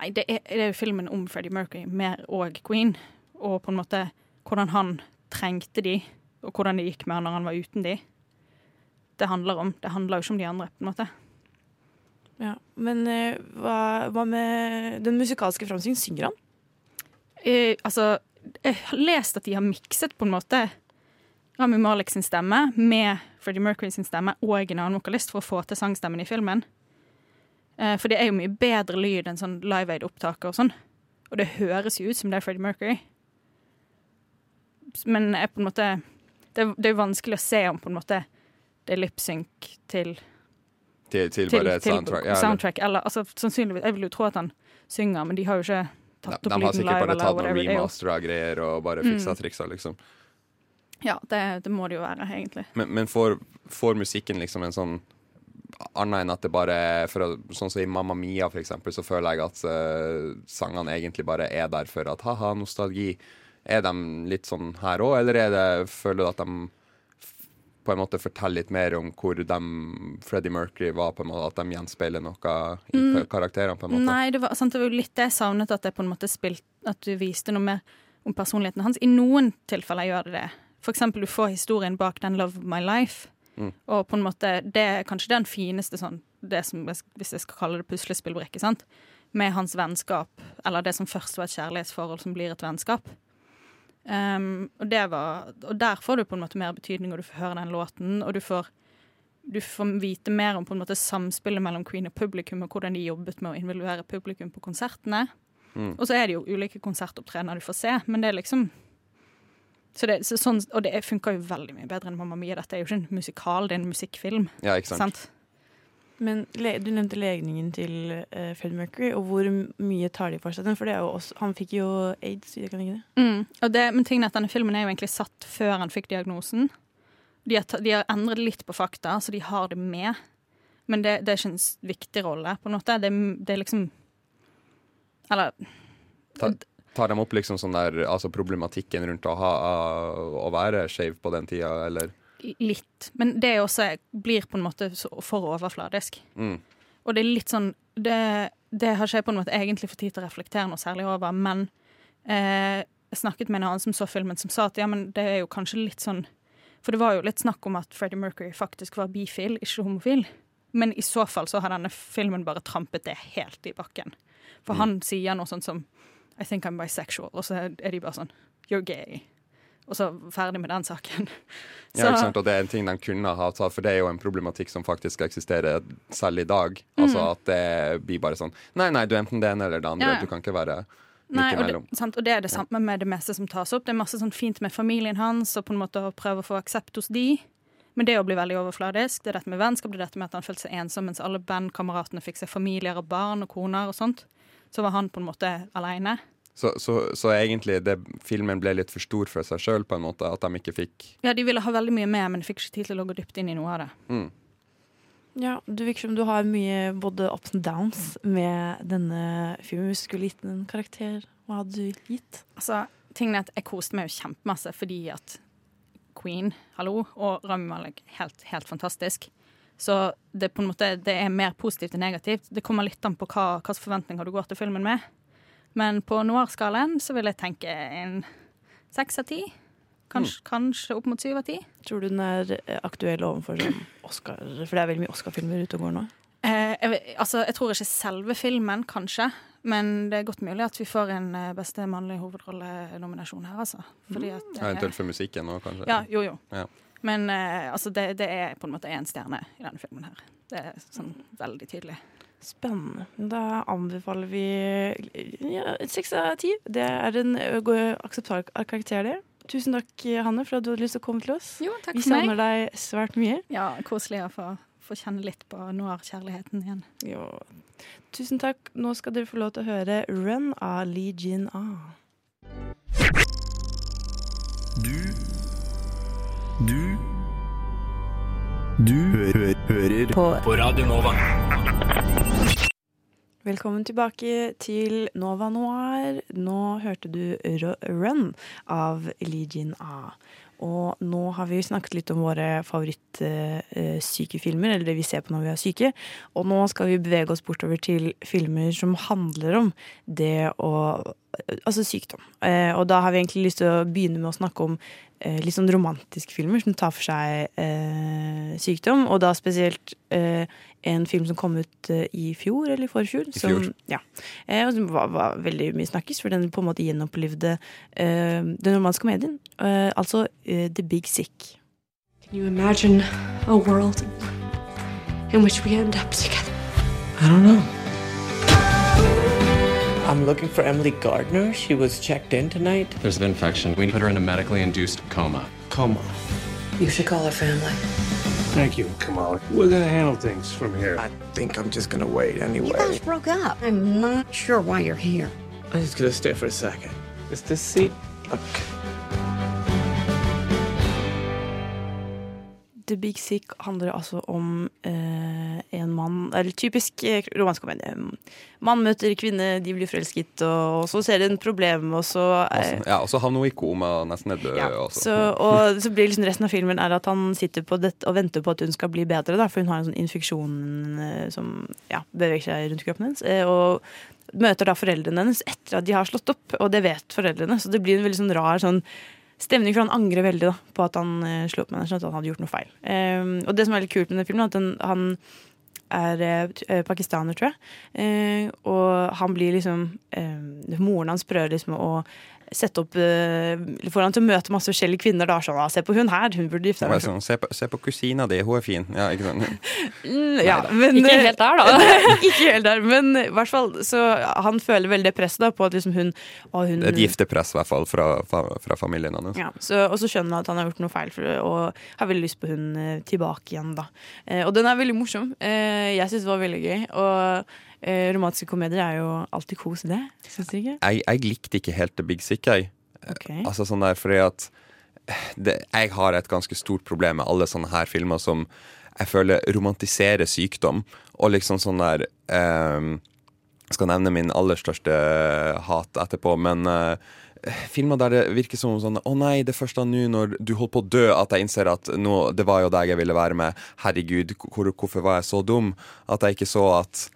Nei, det er, det er jo filmen om Freddie Mercury, mer og Queen. Og på en måte hvordan han trengte de, og hvordan det gikk med han når han var uten de. Det handler om. Det handler jo ikke om de andre, på en måte. Ja. Men eh, hva, hva med den musikalske framstillingen? Synger han? Eh, altså, jeg har lest at de har mikset på en måte Rami Malek sin stemme med Freddie Mercury sin stemme og en annen vokalist for å få til sangstemmen i filmen. Eh, for det er jo mye bedre lyd enn sånn Live Aid-opptaker og sånn. Og det høres jo ut som det er Freddie Mercury. Men jeg på en måte det, er- det er jo vanskelig å se om på en måte det er lipsync til Til, til til, bare til soundtrack. Ja, soundtrack. Eller, altså, sannsynligvis, jeg vil jo tro at han synger, men de har jo ikke de, tatt de opp har lyden sikkert live. bare eller tatt noen whatever. Det er jo- remaster av greier og bare fiksa Mm. triksa, liksom. Ja, det, det må det jo være, egentlig. Men, men får, får musikken liksom en sånn Annet enn at det bare for å, Sånn som i Mamma Mia, for eksempel, så føler jeg at uh, sangene egentlig bare er der for at ha-ha, nostalgi. Er de litt sånn her òg, eller er det, føler du at de på en måte forteller litt mer om hvor de, Freddie Mercury var, på en måte, at de gjenspeiler noe i Mm. karakterene? på en måte? Nei, det var, sant, det var jo litt det jeg savnet, at jeg på en måte spilt, at du viste noe mer om personligheten hans. I noen tilfeller gjør det det. For eksempel du får historien bak den 'Love My Life'. Mm. Og på en måte, det er kanskje den fineste sånn, det som, hvis jeg skal kalle det puslespillbrikke, sant? med hans vennskap, eller det som først var et kjærlighetsforhold, som blir et vennskap. Um, og, det var, og der får du på en måte mer betydning, og du får høre den låten, og du får, du får vite mer om på en måte samspillet mellom Queen og publikum, og hvordan de jobbet med å involvere publikum på konsertene. Mm. Og så er det jo ulike konsertopptredener du får se, men det er liksom så det, så sånn, Og det funker jo veldig mye bedre enn Mamma Mia. Dette er jo ikke en musikal, det er en musikkfilm. Ja, ikke sant. Men du nevnte legningen til uh, Fred Mercury, og hvor mye tar de for seg den? For det er jo også, han fikk jo aids, kan ikke det? Mm. Og det, men tingen er at denne filmen er jo egentlig satt før han fikk diagnosen. De har, ta- de har endret litt på fakta, så de har det med. Men det, det er ikke en viktig rolle, på en måte. Det, det er liksom Eller Ta, tar de opp liksom sånn der, altså problematikken rundt å, ha, å være skeiv på den tida, eller? litt. Men det også blir på en måte for overfladisk. Mm. Og det er litt sånn Det, det har ikke jeg på en måte egentlig fått tid til å reflektere noe særlig over, men eh, jeg snakket med en annen som så filmen, som sa at ja, men det er jo kanskje litt sånn For det var jo litt snakk om at Freddie Mercury faktisk var bifil, ikke homofil. Men i så fall så har denne filmen bare trampet det helt i bakken. For Mm. han sier noe sånt som I think I'm bisexual, og så er de bare sånn You're gay. Og så ferdig med den saken. (laughs) Ja, ikke sant? Og det er en ting de kunne ha tatt, for det er jo en problematikk som faktisk eksisterer selv i dag. Altså Mm. at det blir bare sånn Nei, nei, du er enten det ene eller det andre. Ja. Du kan ikke være Nei, og, det, sant? og det er det samme med det meste som tas opp. Det er masse sånn fint med familien hans, og på en måte å prøve å få aksept hos de. Men det å bli veldig overfladisk, det er dette med vennskap, det er dette med at han følte seg ensom mens alle bandkameratene fikk seg familier og barn og koner og sånt. Så var han på en måte aleine. Så, så, så egentlig det, filmen ble litt for stor for seg sjøl, på en måte. At de ikke fikk Ja, de ville ha veldig mye med, men de fikk ikke tid til å gå dypt inn i noe av det. mm. Ja, Du virker som du har mye både ups and downs med denne filmen. Hvis du skulle gitt den en karakter, hva hadde du gitt? Altså, tingen er at jeg koste meg jo kjempemasse fordi at Queen, hallo, og Rami Malek, helt, helt fantastisk. Så det, på en måte, det er mer positivt enn negativt. Det kommer litt an på hva hvilke forventninger du går til filmen med. Men på noir-skalaen så vil jeg tenke en seks av ti. Kanskje, kanskje opp mot syv av ti. Tror du den er eh, aktuell overfor sånn Oscar? For det er veldig mye Oscar-filmer ute og går nå. Eh, jeg, altså, jeg tror ikke selve filmen, kanskje. Men det er godt mulig at vi får en eh, beste mannlige hovedrollenominasjon her, altså. Fordi at ja, Eventuelt for musikken òg, kanskje. Ja, jo, jo. Ja. Men eh, altså, det, det er på en måte én stjerne i denne filmen her. Det er sånn veldig tydelig. Spennende. Da anbefaler vi ja, av ti. Det er en go- akseptabel karakter, det. Tusen takk, Hanne, for at du hadde lyst til å komme til oss. Jo, takk Vi for meg. savner deg svært mye. Ja, koselig å få, få kjenne litt på noir-kjærligheten igjen. Jo. Tusen takk. Nå skal dere få lov til å høre Run av Lee Jin Ah. Du Du hø hø hører På- på Radio Nova. Velkommen tilbake til Nova Noir. Nå hørte du Ru- Run av Legion Ah. Og nå har vi snakket litt om våre favorittsykefilmer, eller det vi ser på når vi er syke. Og nå skal vi bevege oss bortover til filmer som handler om det å Altså sykdom. Eh, og da har vi egentlig lyst til å begynne med å snakke om eh, litt sånn romantiske filmer som tar for seg eh, sykdom. Og da spesielt eh, en film som kom ut eh, i fjor, eller i forfjor. I fjor. Som, ja. eh, og som var, var veldig mye snakkes, for den på en måte gjenopplivde eh, den romanske komedien. Eh, altså eh, The Big Sick. Can you imagine a world in which we end up together? I don't know. I'm looking for Emily Gardner. She was checked in tonight. There's an infection. We put her in a medically induced coma. Coma. You should call her family. Thank you, Kamala. We're gonna handle things from here. I think I'm just gonna wait anyway. You guys broke up. I'm not sure why you're here. I'm just gonna stay for a second. Is this seat? Okay. The Big Sick handler altså om eh, en mann Eller typisk eh, romansk komedie. Mann møter kvinne, de blir forelsket, og så ser de en problem, og så eh, Ja, og så havner hun i koma, nesten er død. Ja, så, og så blir liksom resten av filmen er at han sitter på dette og venter på at hun skal bli bedre, da, for hun har en sånn infeksjon eh, som ja, beveger seg rundt kroppen hennes. eh, Og møter da foreldrene hennes etter at de har slått opp, og det vet foreldrene. Så det blir en veldig sånn rar sånn stemning, for han angrer veldig da, på at han uh, slo opp med henne. At han hadde gjort noe feil. Um, og det som er litt kult med den filmen, er at den, han er uh, pakistaner, tror jeg. Uh, og han blir liksom eh, Moren hans prøver liksom å sette opp uh, Får han til å møte masse forskjellige kvinner. Da sånn, ah, Se på hun her, hun burde gifte seg. sånn, se, på, se på kusina di, hun er fin. Ja, ikke sant? Mm, ja, men, Ikke helt der, da. (laughs) ikke helt der, men i hvert fall så han føler veldig det presset da, på at liksom hun, å, hun Et giftepress, i hvert fall, fra, fra, fra familien hans. Ja, så, og så skjønner han at han har gjort noe feil, for, og har veldig lyst på hun eh, tilbake igjen. da. Eh, og den er veldig morsom. Eh, jeg syns det var veldig gøy. Og eh, romantiske komedier er jo alltid kos, det. Syns du ikke? Jeg, jeg likte ikke helt The Big Sick, jeg. Okay. Altså sånn der, fordi at det, Jeg har et ganske stort problem med alle sånne her filmer som jeg føler romantiserer sykdom, og liksom sånn der eh, skal nevne min aller største hat etterpå, men eh, filmer der det virker som sånn Å nei, det er først da nå når du holder på å dø at jeg innser at nå, det var jo deg jeg ville være med. Herregud, hvor, hvorfor var jeg så dum at jeg ikke så at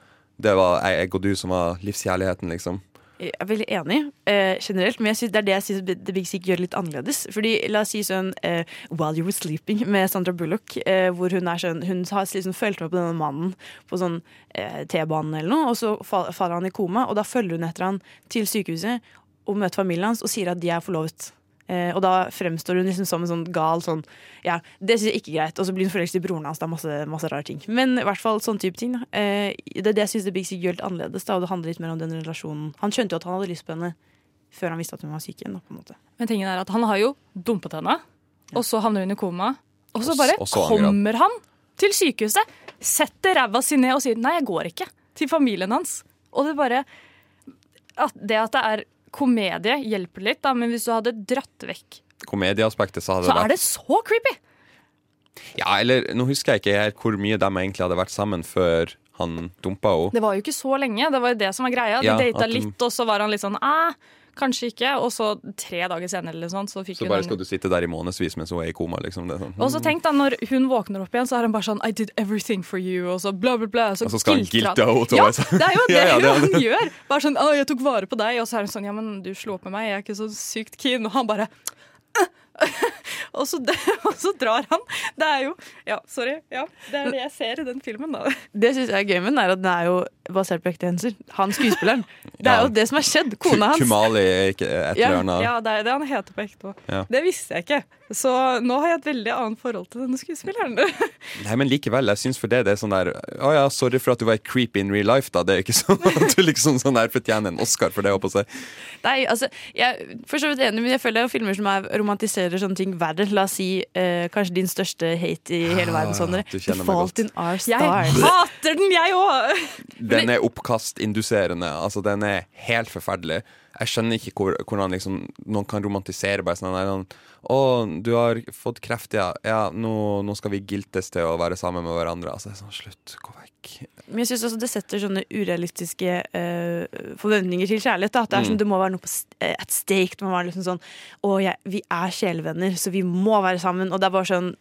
det var jeg og du som var livskjærligheten, liksom. Jeg er veldig enig eh, generelt, men det er det jeg syns The Big Sick gjør litt annerledes. Fordi La oss si sånn eh, While You Were Sleeping med Sandra Bullock, eh, hvor hun er sånn Hun har liksom fulgt med på denne mannen på sånn eh, T-banen eller noe, og så faller han i koma, og da følger hun etter han til sykehuset og møter familien hans og sier at de er forlovet. Eh, og da fremstår hun liksom som en sånn gal sånn Ja, det syns jeg ikke er greit. Og så blir hun forelsket i broren hans. Det er masse, masse rare ting. Men i hvert fall sånn type ting. Da. Eh, det er det jeg syns Big Sig gjør litt annerledes. Da, og det handler litt mer om den relasjonen. Han skjønte jo at han hadde lyst på henne før han visste at hun var syk igjen. Da, på en måte. Men tingen er at han har jo dumpet henne, og så havner hun i koma. Og så bare og så angrer han. kommer han til sykehuset, setter ræva si ned og sier 'nei, jeg går ikke', til familien hans. Og det bare at Det at det er komedie, hjelper litt, da, men hvis du hadde dratt vekk, Komedieaspektet så hadde så det er det så creepy! Ja, eller nå husker jeg ikke helt hvor mye de egentlig hadde vært sammen før han dumpa henne. Det var jo ikke så lenge, det var jo det som var greia. De Ja, data at de- litt, og så var han litt sånn æh, kanskje ikke. Og så tre dager senere eller sånn, så fikk Så hun bare skal du sitte der i månedsvis mens hun er i koma, liksom. Det sånn. Og så tenk da, når hun våkner opp igjen, så er hun bare sånn I did everything for you, og så bla, bla, bla. Så Og så skal han gilte henne til Ja, sånn. det er jo (laughs) det, Ja, ja, det han gjør. Bare sånn Å, jeg tok vare på deg. Og så er hun sånn Ja, men du slo opp med meg, jeg er ikke så sykt keen. Og han bare (laughs) og, så, (laughs) og så drar han. Det er jo Ja, sorry. Ja, det er det jeg ser i den filmen, da. (laughs) Det syns jeg er gøy med den, er at den er jo basert på ekte hendelser. Han skuespilleren. Det er Ja. jo det som har skjedd. Kona hans. Kumali er ikke et Ja, eller annet. Ja, det er det han heter på ekte òg. Ja. Det visste jeg ikke. Så nå har jeg et veldig annet forhold til denne skuespilleren. (laughs) Nei, men likevel, jeg syns for det det er sånn der Å ja, sorry for at du var et creep in real life, da. Det er ikke sånn at du (laughs) liksom sånn der fortjener en Oscar for det, holdt på å si. Nei, altså, jeg er for så vidt enig, men jeg føler det er jo filmer som er, romantiserer sånne ting verre. La oss si eh, kanskje din største hate i hele verden. Sondre. Ah, du The Fault godt. in Our Jeg hater den, jeg òg! (laughs) Den er oppkastinduserende. Altså, den er helt forferdelig. Jeg skjønner ikke hvor, hvordan liksom, noen kan romantisere bare sånn der, sånn, Å, du har fått kreft, ja. ja nå, nå skal vi giltes til å være sammen med hverandre. Altså, sånn, slutt, gå vekk. Men jeg synes også det setter sånne urealistiske uh, forventninger til kjærlighet. Da. At det, er Mm. sånn, det må være noe på st- eh, at stake. Det må være liksom sånn Å, ja, vi er sjelevenner, så vi må være sammen. Og det er bare sånn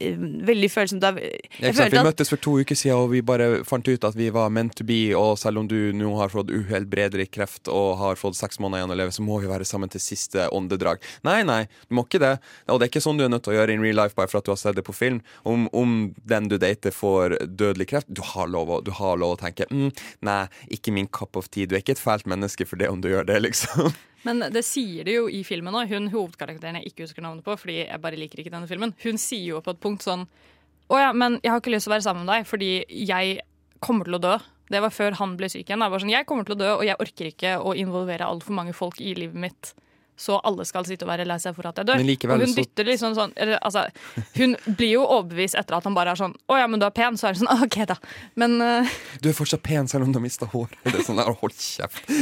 veldig følsomt. Det jeg Ja, Jeg sant? Vi at møttes for to uker siden, og vi bare fant ut at vi var meant to be. Og selv om du nå har fått uhelbredelig kreft og har fått seks måneder igjen å leve, så må vi være sammen til siste åndedrag. Nei, nei, du må ikke det. Og det er ikke sånn du er nødt til å gjøre in real life bare for at du har sett det på film. Om, om den du dater får dødelig kreft, du har lov du har lov å tenke mm, nei, ikke min cup of tea. Du er ikke et fælt menneske for det om du gjør det, liksom. Men det sier det jo i filmen òg. Hun hovedkarakteren jeg ikke husker navnet på, fordi jeg bare liker ikke denne filmen, hun sier jo på et punkt sånn Å ja, men jeg har ikke lyst til å være sammen med deg, fordi jeg kommer til å dø. Det var før han ble syk igjen. Jeg var sånn, jeg kommer til å dø, og jeg orker ikke å involvere altfor mange folk i livet mitt. Så alle skal sitte og være lei seg for at jeg dør. Men likevel og hun dytter liksom sånn eller, altså, Hun blir jo overbevist etter at han bare er sånn Å ja, men du er pen. Så er det sånn (laughs) OK, da. Men uh, Du er fortsatt pen selv om du har mista hår. Det er sånn der, hold kjeft. (laughs)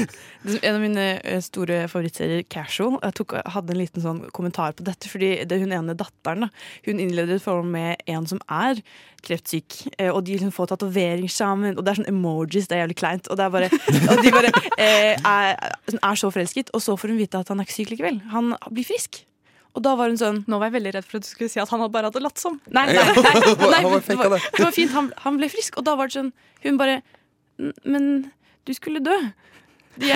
En av mine eh, store favorittserier, Casual, jeg tok, hadde en liten sånn kommentar på dette. Fordi det hun ene datteren da, hun innleder et forhold med en som er kreftsyk. eh, Og de liksom får tatovering sammen, og det er sånn emojis, det er jævlig kleint. Og, det er bare, og de bare eh, er, er så forelsket, og så får hun vite at han er ikke syk likevel. Han blir frisk. Og da var hun sånn Nå var jeg veldig redd for at du skulle si at han bare hadde latt som. Nei, nei, nei, nei, nei det, var, det var fint. Han, han ble frisk, og da var det sånn Hun bare Men du skulle dø. (laughs) vi,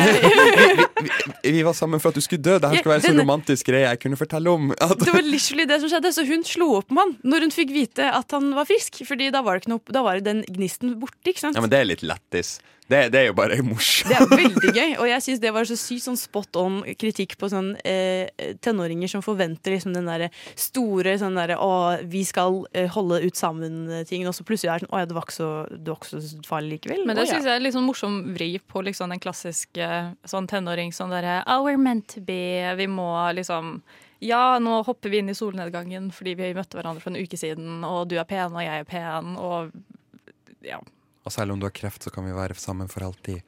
vi, vi var sammen for at du skulle dø. Det her skal være en sånn romantisk greie jeg kunne fortelle om. (laughs) At, Det var literally det som skjedde, så hun slo opp med han når hun fikk vite at han var frisk. Fordi da var det, noe, da var den gnisten borte. ikke sant? ja, men det er litt lættis. Det, det er jo bare morsomt. Det er (laughs) veldig gøy, og jeg syns det var så sykt sånn spot on kritikk på sånn eh, tenåringer som forventer liksom den derre store sånn derre Å, vi skal eh, holde ut sammen-ting, og så plutselig er det sånn Å ja, det var ikke så, det var ikke så farlig likevel. Men det syns jeg er litt sånn morsom vri på liksom den klassiske sånn tenåring sånn derre Oh, we're meant to be. Vi må liksom Ja, nå hopper vi inn i solnedgangen fordi vi møtte hverandre for en uke siden, og du er pen, og jeg er pen, og ja. Og selv om du har kreft, så kan vi være sammen for alltid.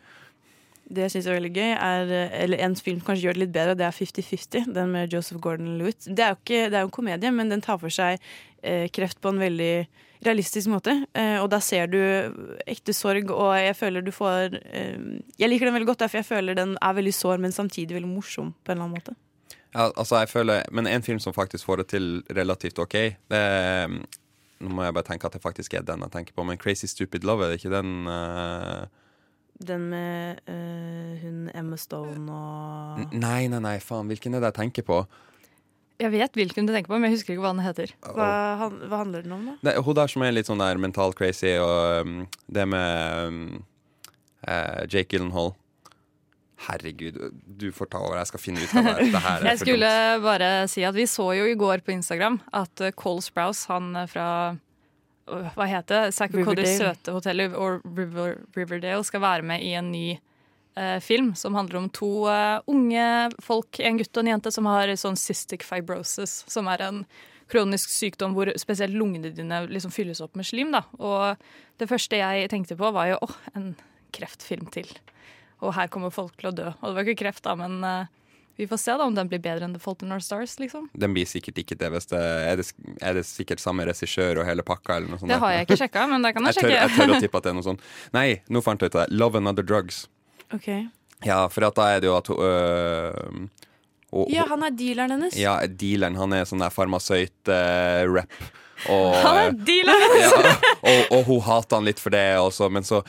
Det jeg syns er veldig gøy, er Eller en film som kanskje gjør det litt bedre, det er 50-50. Den med Joseph Gordon-Lewitt. Det er jo ikke, det er en komedie, men den tar for seg eh, kreft på en veldig realistisk måte. Eh, og da ser du ekte sorg, og jeg føler du får eh, Jeg liker den veldig godt, derfor jeg føler den er veldig sår, men samtidig veldig morsom på en eller annen måte. Ja, altså jeg føler, Men en film som faktisk får det til relativt OK det er, Nå må jeg bare tenke at det faktisk er den jeg tenker på, men Crazy Stupid Love, er det ikke den uh... Den med uh, hun Emma Stone og n- Nei, nei, nei, faen, hvilken er det jeg tenker på? Jeg vet hvilken du tenker på, men jeg husker ikke hva den heter. hva, han- hva handler den om, da? Det hun der som er litt sånn der mental crazy, og um, det med um, uh, Jake Gyllenhaal. Herregud, du får ta over. Jeg skal finne ut hva det er. Det her er (laughs) Jeg skulle dumt. bare si at vi så jo i går på Instagram at uh, Cole Sprouse, han uh, fra uh, hva heter det? Codys søte hotell og River, Riverdale skal være med i en ny eh, film som handler om to eh, unge folk, en gutt og en jente, som har sånn cystic fibrosis, som er en kronisk sykdom hvor spesielt lungene dine liksom fylles opp med slim. Da. Og det første jeg tenkte på, var jo åh, en kreftfilm til. Og her kommer folk til å dø. Og det var ikke kreft, da, men uh, vi får se da om den blir bedre enn The Fault in Our Stars. liksom. Den blir sikkert ikke det hvis det er, det er det sikkert samme regissør og hele pakka? eller noe sånt? Det har jeg ikke sjekka, men det kan jeg (laughs) jeg tør, jeg tør å tippe at det er noe sånt. Nei, nå fant jeg ut av det. Love and Other Drugs. Ok. Ja, for at da er det jo at hun øh, og- Ja, han er dealeren hennes. Ja, dealeren. Han er sånn der farmasøyt-rap. Og, Han er (laughs) ja, og, og hun hater han litt for det, også, men så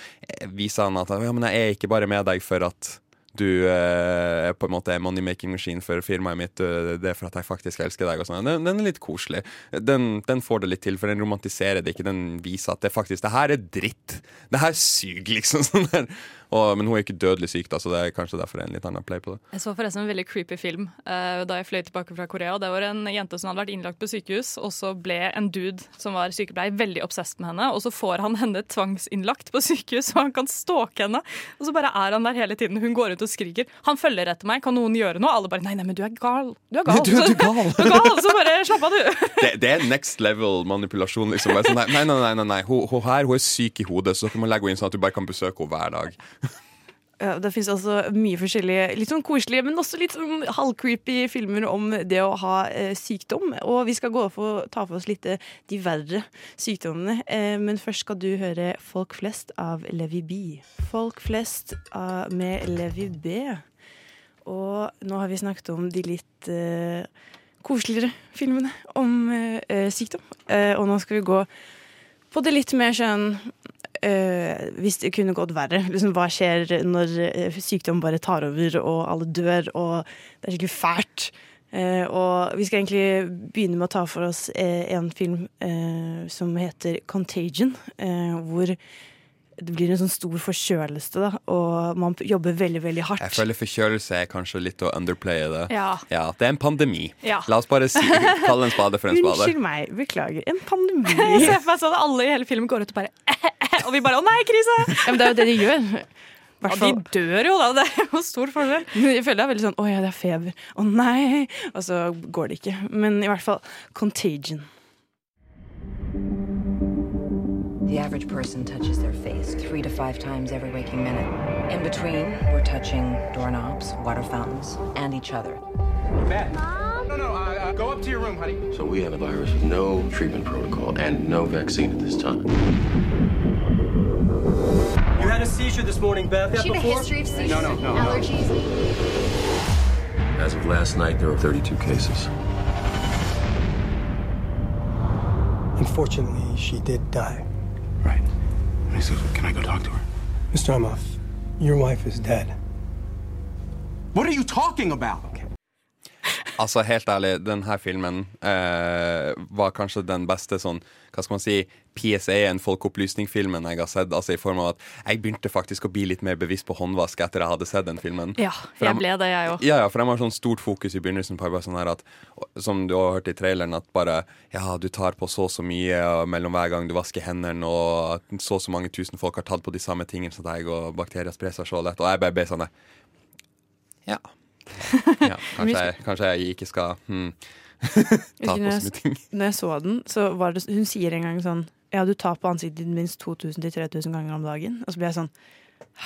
viser han at ja, men jeg er ikke bare med deg for at du eh, er på en måte money-making machine for firmaet mitt. eh, Det er for at jeg faktisk elsker deg. Sånn. den, den er litt koselig. Den, den får det litt til, for den romantiserer det ikke. Den viser at det faktisk Det her er dritt. Det her suger, liksom. (laughs) Sånn der. Og, men hun er ikke dødelig syk, da, så det er kanskje derfor det er en litt annen play på det. Jeg så forresten en veldig creepy film uh, da jeg fløy tilbake fra Korea. Det var en jente som hadde vært innlagt på sykehus, og så ble en dude som var sykepleier, veldig obsessed med henne. Og så får han henne tvangsinnlagt på sykehus, så han kan stalke henne. Og så bare er han der hele tiden. Hun går ut og skriker. Han følger etter meg, kan noen gjøre noe? Alle bare nei, nei, men du er gal. Du er (laughs) gal. Du, du er gal. (laughs) du er gal. Så bare slapp av, du. (laughs) det, det er next level manipulasjon. Liksom. Sånn, nei, nei, nei, nei, nei. Hun, hun her hun er syk i hodet, så dere må legge henne inn sånn at du bare kan besøke henne hver dag. (laughs) Det fins altså mye forskjellige, litt sånn koselige, men også litt sånn halvcreepy filmer om det å ha eh, sykdom. Og vi skal gå for, ta for oss litt eh, de verre sykdommene. Eh, men først skal du høre Folk flest av Levi B. Folk flest av, med Levi B. Og nå har vi snakket om de litt eh, koseligere filmene om eh, eh, sykdom. Og nå skal vi gå på det litt mer sånn eh, Hvis det kunne gått verre. (laughs) Liksom, hva skjer når eh, sykdom bare tar over, og alle dør, og det er skikkelig fælt? Uh, og vi skal egentlig begynne med å ta for oss en film som heter Contagion, hvor det blir en sånn stor forkjølelse, da, og man jobber veldig, veldig hardt. Jeg føler forkjølelse er kanskje litt å underplaye det. Ja. Det er en pandemi. Ja. La oss bare si, (laughs) kalle en spade for en spade. Unnskyld meg, beklager. En pandemi. (laughs) Jeg ser for meg sånn alle i hele filmen går ut og bare Og vi bare å nei, krise! Ja, men det er jo det de gjør. (laughs) Ja, de dør jo, da. Det er jo stor forskjell. Jeg føler det er veldig sånn Å ja, det er feber. Å nei! Og så går det ikke. Men i hvert fall Contagion. The average person touches their face three to five times every waking minute. In between, we're touching doorknobs, water fountains, and each other. Matt. No, no, uh, uh, go up to your room, honey. So we have a virus with no treatment protocol and no vaccine at this time. You had a seizure this morning, Beth. Does she have a history of seizures No, no, and no, no. allergies? As of last night, there were 32 cases. Unfortunately, she did die. Can I go talk to her? Mr. Amoff, your wife is dead. What are you talking about? Altså, helt ærlig, denne filmen eh, var kanskje den beste sånn, hva skal man si, PSA-en, folkeopplysning-filmen jeg har sett. Altså i form av at jeg begynte faktisk å bli litt mer bevisst på håndvask etter jeg hadde sett den filmen. Ja, jeg ble det, jeg òg. Ja, ja, for de har sånn stort fokus i begynnelsen på bare sånn her at Som du har hørt i traileren, at bare Ja, du tar på så og så mye mellom hver gang du vasker hendene, og så og så mange tusen folk har tatt på de samme tingene som deg, og bakterier sprer seg så lett. Og jeg bare ble sånn Ja. (laughs) ja kanskje, jeg, kanskje jeg ikke skal hmm, (laughs) ta på så mye ting. når jeg så den, så var det Hun sier en gang sånn Ja, du tar på ansiktet ditt minst 2000-3000 ganger om dagen. Og så blir jeg sånn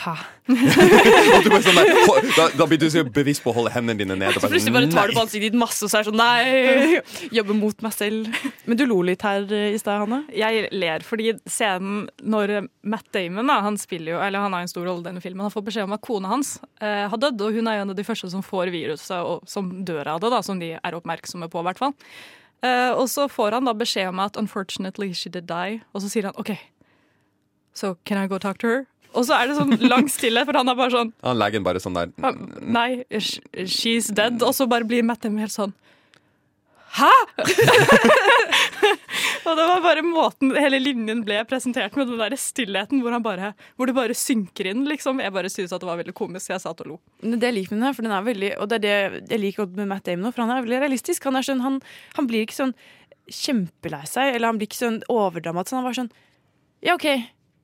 Bare sånn der, da, da blir du så bevisst på å holde hendene dine nede. Så plutselig bare tar du på ansiktet ditt masse, og så er sånn Nei! Jobber mot meg selv. Men du lo litt her eh, i stad, Hanne. Jeg ler fordi scenen når Matt Damon da, han spiller jo, eller han har en stor rolle i denne filmen, han får beskjed om at kona hans eh, har dødd, og hun er jo en av de første som får viruset og som dør av det, da, som de er oppmerksomme på, i hvert fall. Eh, og så får han da beskjed om at 'unfortunately she did die', og så sier han OK, so can I go talk to her? Og så er det sånn lang stillhet, for han er bare sånn Han legen bare sånn der «Ah, Nei, she's dead. Og så bare blir Matt Damon helt sånn Hæ?! (laughs) og det var bare måten hele linjen ble presentert med, den der stillheten hvor, han bare, hvor det bare synker inn, liksom. Jeg bare syntes at det var veldig komisk, jeg satt og lo. Det jeg liker med den, her, for den er veldig, og det er det jeg liker godt med Matt Damon, for han er veldig realistisk. Han, er sånn, han, han blir ikke sånn kjempelei seg, eller han blir ikke sånn overdramatisk. Han var sånn Ja, OK,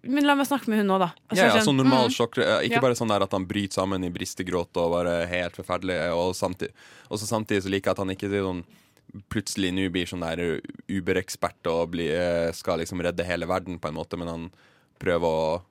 men la meg snakke med hun nå, da. Ja, er ja, sånn normal mm. sjokk. eh, Ikke Ja. bare sånn der at han bryter sammen i bristegråt og bare helt forferdelig. Og samtidig, og så samtidig så liker jeg at han ikke sånn plutselig nå blir sånn der Uber-ekspert og blir, eh, skal liksom redde hele verden på en måte, men han prøver å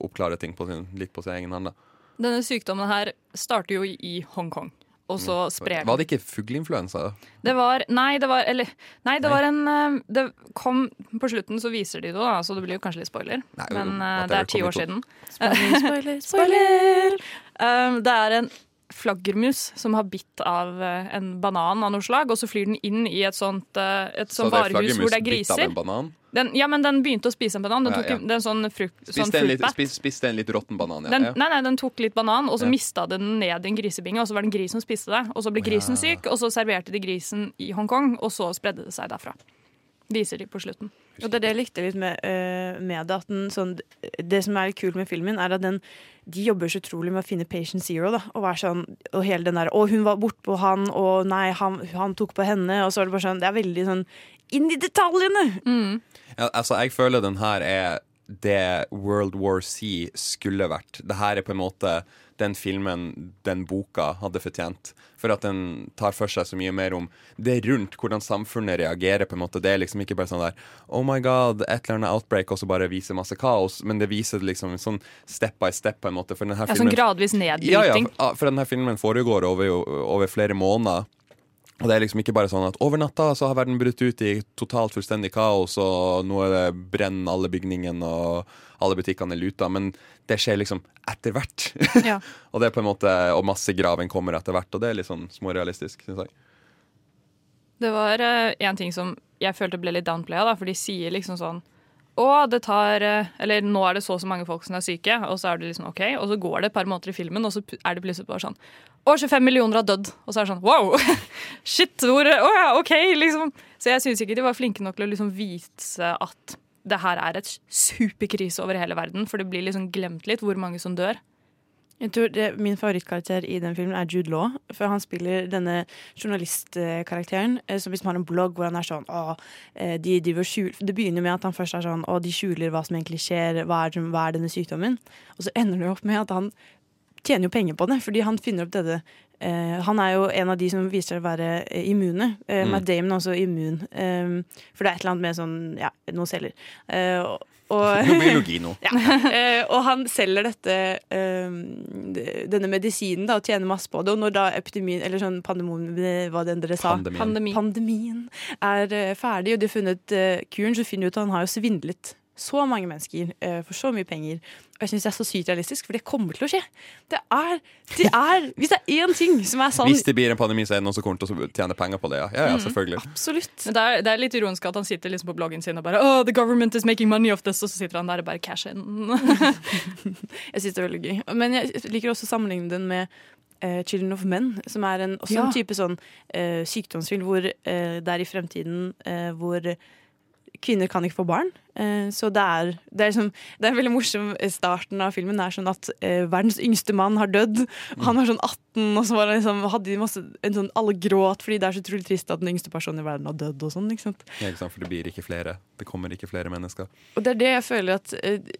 oppklare ting på sin, litt på sin egen hånd. Denne sykdommen her starter jo i Hongkong, og så sprer den. Var det ikke fugleinfluensa? Det var Nei, det var Eller Nei, det var en eh, Det kom På slutten så viser de det, da, så det blir jo kanskje litt spoiler. Nei, Men eh, det er ti år siden. Spoiler, spoiler, (laughs) spoiler! Um, det er en flaggermus som har bitt av eh, en banan av noe slag, og så flyr den inn i et sånt et Så sånt det er varehus hvor det er flaggermus bitt av en banan? Den, ja, men den begynte å spise en banan. Den tok ja. ja. er en sånn frukt, sånn Spiste en, litt- spis- spiste en litt råtten banan, ja. Den, nei, nei, den tok litt banan, og så Ja. mista den ned i en grisebinge. Og så var det en gris som spiste det. Og så ble grisen syk, og så serverte de grisen i Hongkong, og så spredde det seg derfra. Viser de på slutten. Og det er det jeg likte litt med, uh, med det. At den, sånn, det som er litt kult med filmen, er at den, de jobber så utrolig med å finne patient zero. Da, og være sånn, og hele den der Å, hun var bortpå han, og nei, han, han tok på henne. Og så er det bare sånn Det er veldig sånn inn i detaljene! Ja, altså, jeg føler den her er det World War C skulle vært. Det her er på en måte den filmen, den boka, hadde fortjent. For at den tar for seg så mye mer om det rundt, hvordan samfunnet reagerer. på en måte. Det er liksom ikke bare sånn der Oh my god, et eller annet outbreak, og så bare viser masse kaos. Men det viser liksom sånn step by step, på en måte. For denne ja, Ja, sånn gradvis gradvis ja, ja, for, for denne filmen foregår over, over flere måneder. Og det er liksom ikke bare sånn at over natta så har verden brutt ut i totalt fullstendig kaos, og nå er det brenn alle bygningene, og alle butikkene er luta. Men det skjer liksom etter hvert. (laughs) Ja. og det er på en måte, og massegraven kommer etter hvert, og det er litt sånn smårealistisk, syns jeg. Det var én en ting som jeg følte ble litt downplaya, da, for de sier liksom sånn å, det tar eh, Eller nå er det så og så mange folk som er syke, og så er det liksom OK. Og så går det et par måneder i filmen, og så er det plutselig bare sånn Å, 25 millioner har dødd. Og så er det sånn wow! (laughs) Shit! Hvor Å ja, OK, liksom. Så jeg syns ikke de var flinke nok til å liksom vise at det her er et superkrise over hele verden, for det blir liksom glemt litt hvor mange som dør. Jeg tror det, Min favorittkarakter i den filmen er Jude Law. For han spiller denne journalistkarakteren eh, som liksom har en blogg hvor han er sånn å, de, de og skjul- Det begynner med at han først er sånn å, de skjuler hva som egentlig skjer, hva er, hva er denne sykdommen? Og så ender det opp med at han tjener jo penger på det, fordi han finner opp dette Uh, Han er jo en av de som viser seg å være uh, immune. Uh, Mm. Matt Damon er også immun. Um, for det er et eller annet med sånn Ja, noen celler. Eh, og, og (laughs) Biologi nå. ja. Eh, og han selger dette denne medisinen da, og tjener masse på det. Og når da epidemien, eller sånn pandemien, hva det enn dere sa, Pandemien. Pandemien er ferdig, og de har funnet kuren, så finner de ut at han har jo svindlet så mange mennesker eh, for så mye penger. Og jeg syns det er så sykt realistisk, for det kommer til å skje. Det er, det er Hvis det er én ting som er sann Hvis det blir en pandemi, så er det noen som kommer til å tjene penger på det, ja. Ja, ja, Mm. selvfølgelig. Absolutt. Men det er, det er litt ironisk at han sitter liksom på bloggen sin og bare oh, the government is making money off this, og så sitter han der og bare cash in. (laughs) Jeg syns det er veldig gøy. Men jeg liker også å sammenligne den med Uh, 'Children of Men', som er en, også Ja. en type sånn uh, sykdomsfilm hvor uh, det er i fremtiden hvor kvinner kan ikke få barn. Eh, så det er, det er liksom Det er veldig morsom starten av filmen. Det er sånn at eh, verdens yngste mann har dødd. Og han var sånn 18, og så var liksom, hadde de masse en sånn, Alle gråt fordi det er så utrolig trist at den yngste personen i verden har dødd og sånn. ikke sant? Ja, ikke sant? For det blir ikke flere. Det kommer ikke flere mennesker. Og det er det jeg føler at eh,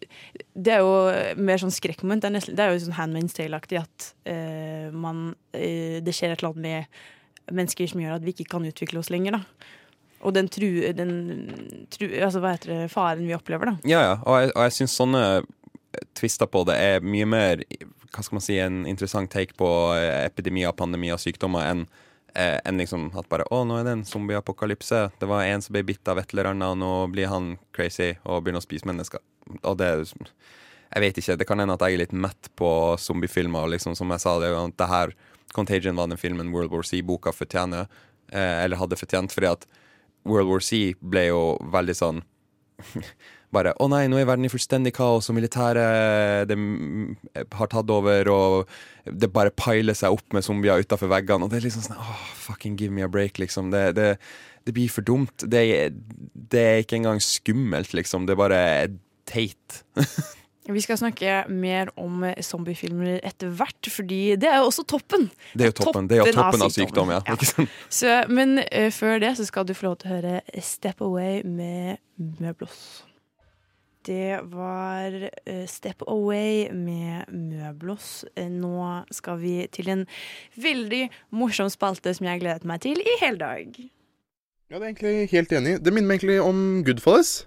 Det er jo mer sånn skrekkmoment. Det det er jo sånn Handmaid's Tale-aktig at eh, man eh, Det skjer et eller annet med mennesker som gjør at vi ikke kan utvikle oss lenger. da Og den true, den true Altså hva heter det, faren vi opplever, da. Ja, ja. Og jeg, og jeg syns sånne tvister på det er mye mer hva skal man si, en interessant take på eh, epidemier, pandemier og sykdommer enn eh, enn liksom at bare Å, nå er det en zombieapokalypse. Det var en som ble bitt av et eller annet, og nå blir han crazy og begynner å spise mennesker. Og det Jeg vet ikke. Det kan hende at jeg er litt mett på zombiefilmer. Liksom, som jeg sa, det, det her Contagion var den filmen World War C-boka fortjener, eh, eller hadde fortjent, fordi at World War C ble jo veldig sånn (laughs) bare Å nei, nå er verden i fullstendig kaos, og militæret har tatt over, og det bare piler seg opp med zombier utafor veggene. Og det er liksom sånn oh, fucking give me a break, liksom. Det, det, det blir for dumt. Det, det er ikke engang skummelt, liksom. Det er bare teit. (laughs) Vi skal snakke mer om zombiefilmer etter hvert, fordi det er jo også toppen. Det er jo toppen, det er jo toppen av sykdom, ja. ja. Så, men uh, før det så skal du få lov til å høre Step Away med Møblos. Det var uh, Step Away med Møblos. Eh, Nå skal vi til en veldig morsom spalte som jeg har gledet meg til i hele dag. Ja, det er egentlig helt enig. Det minner meg egentlig om Goodfellas.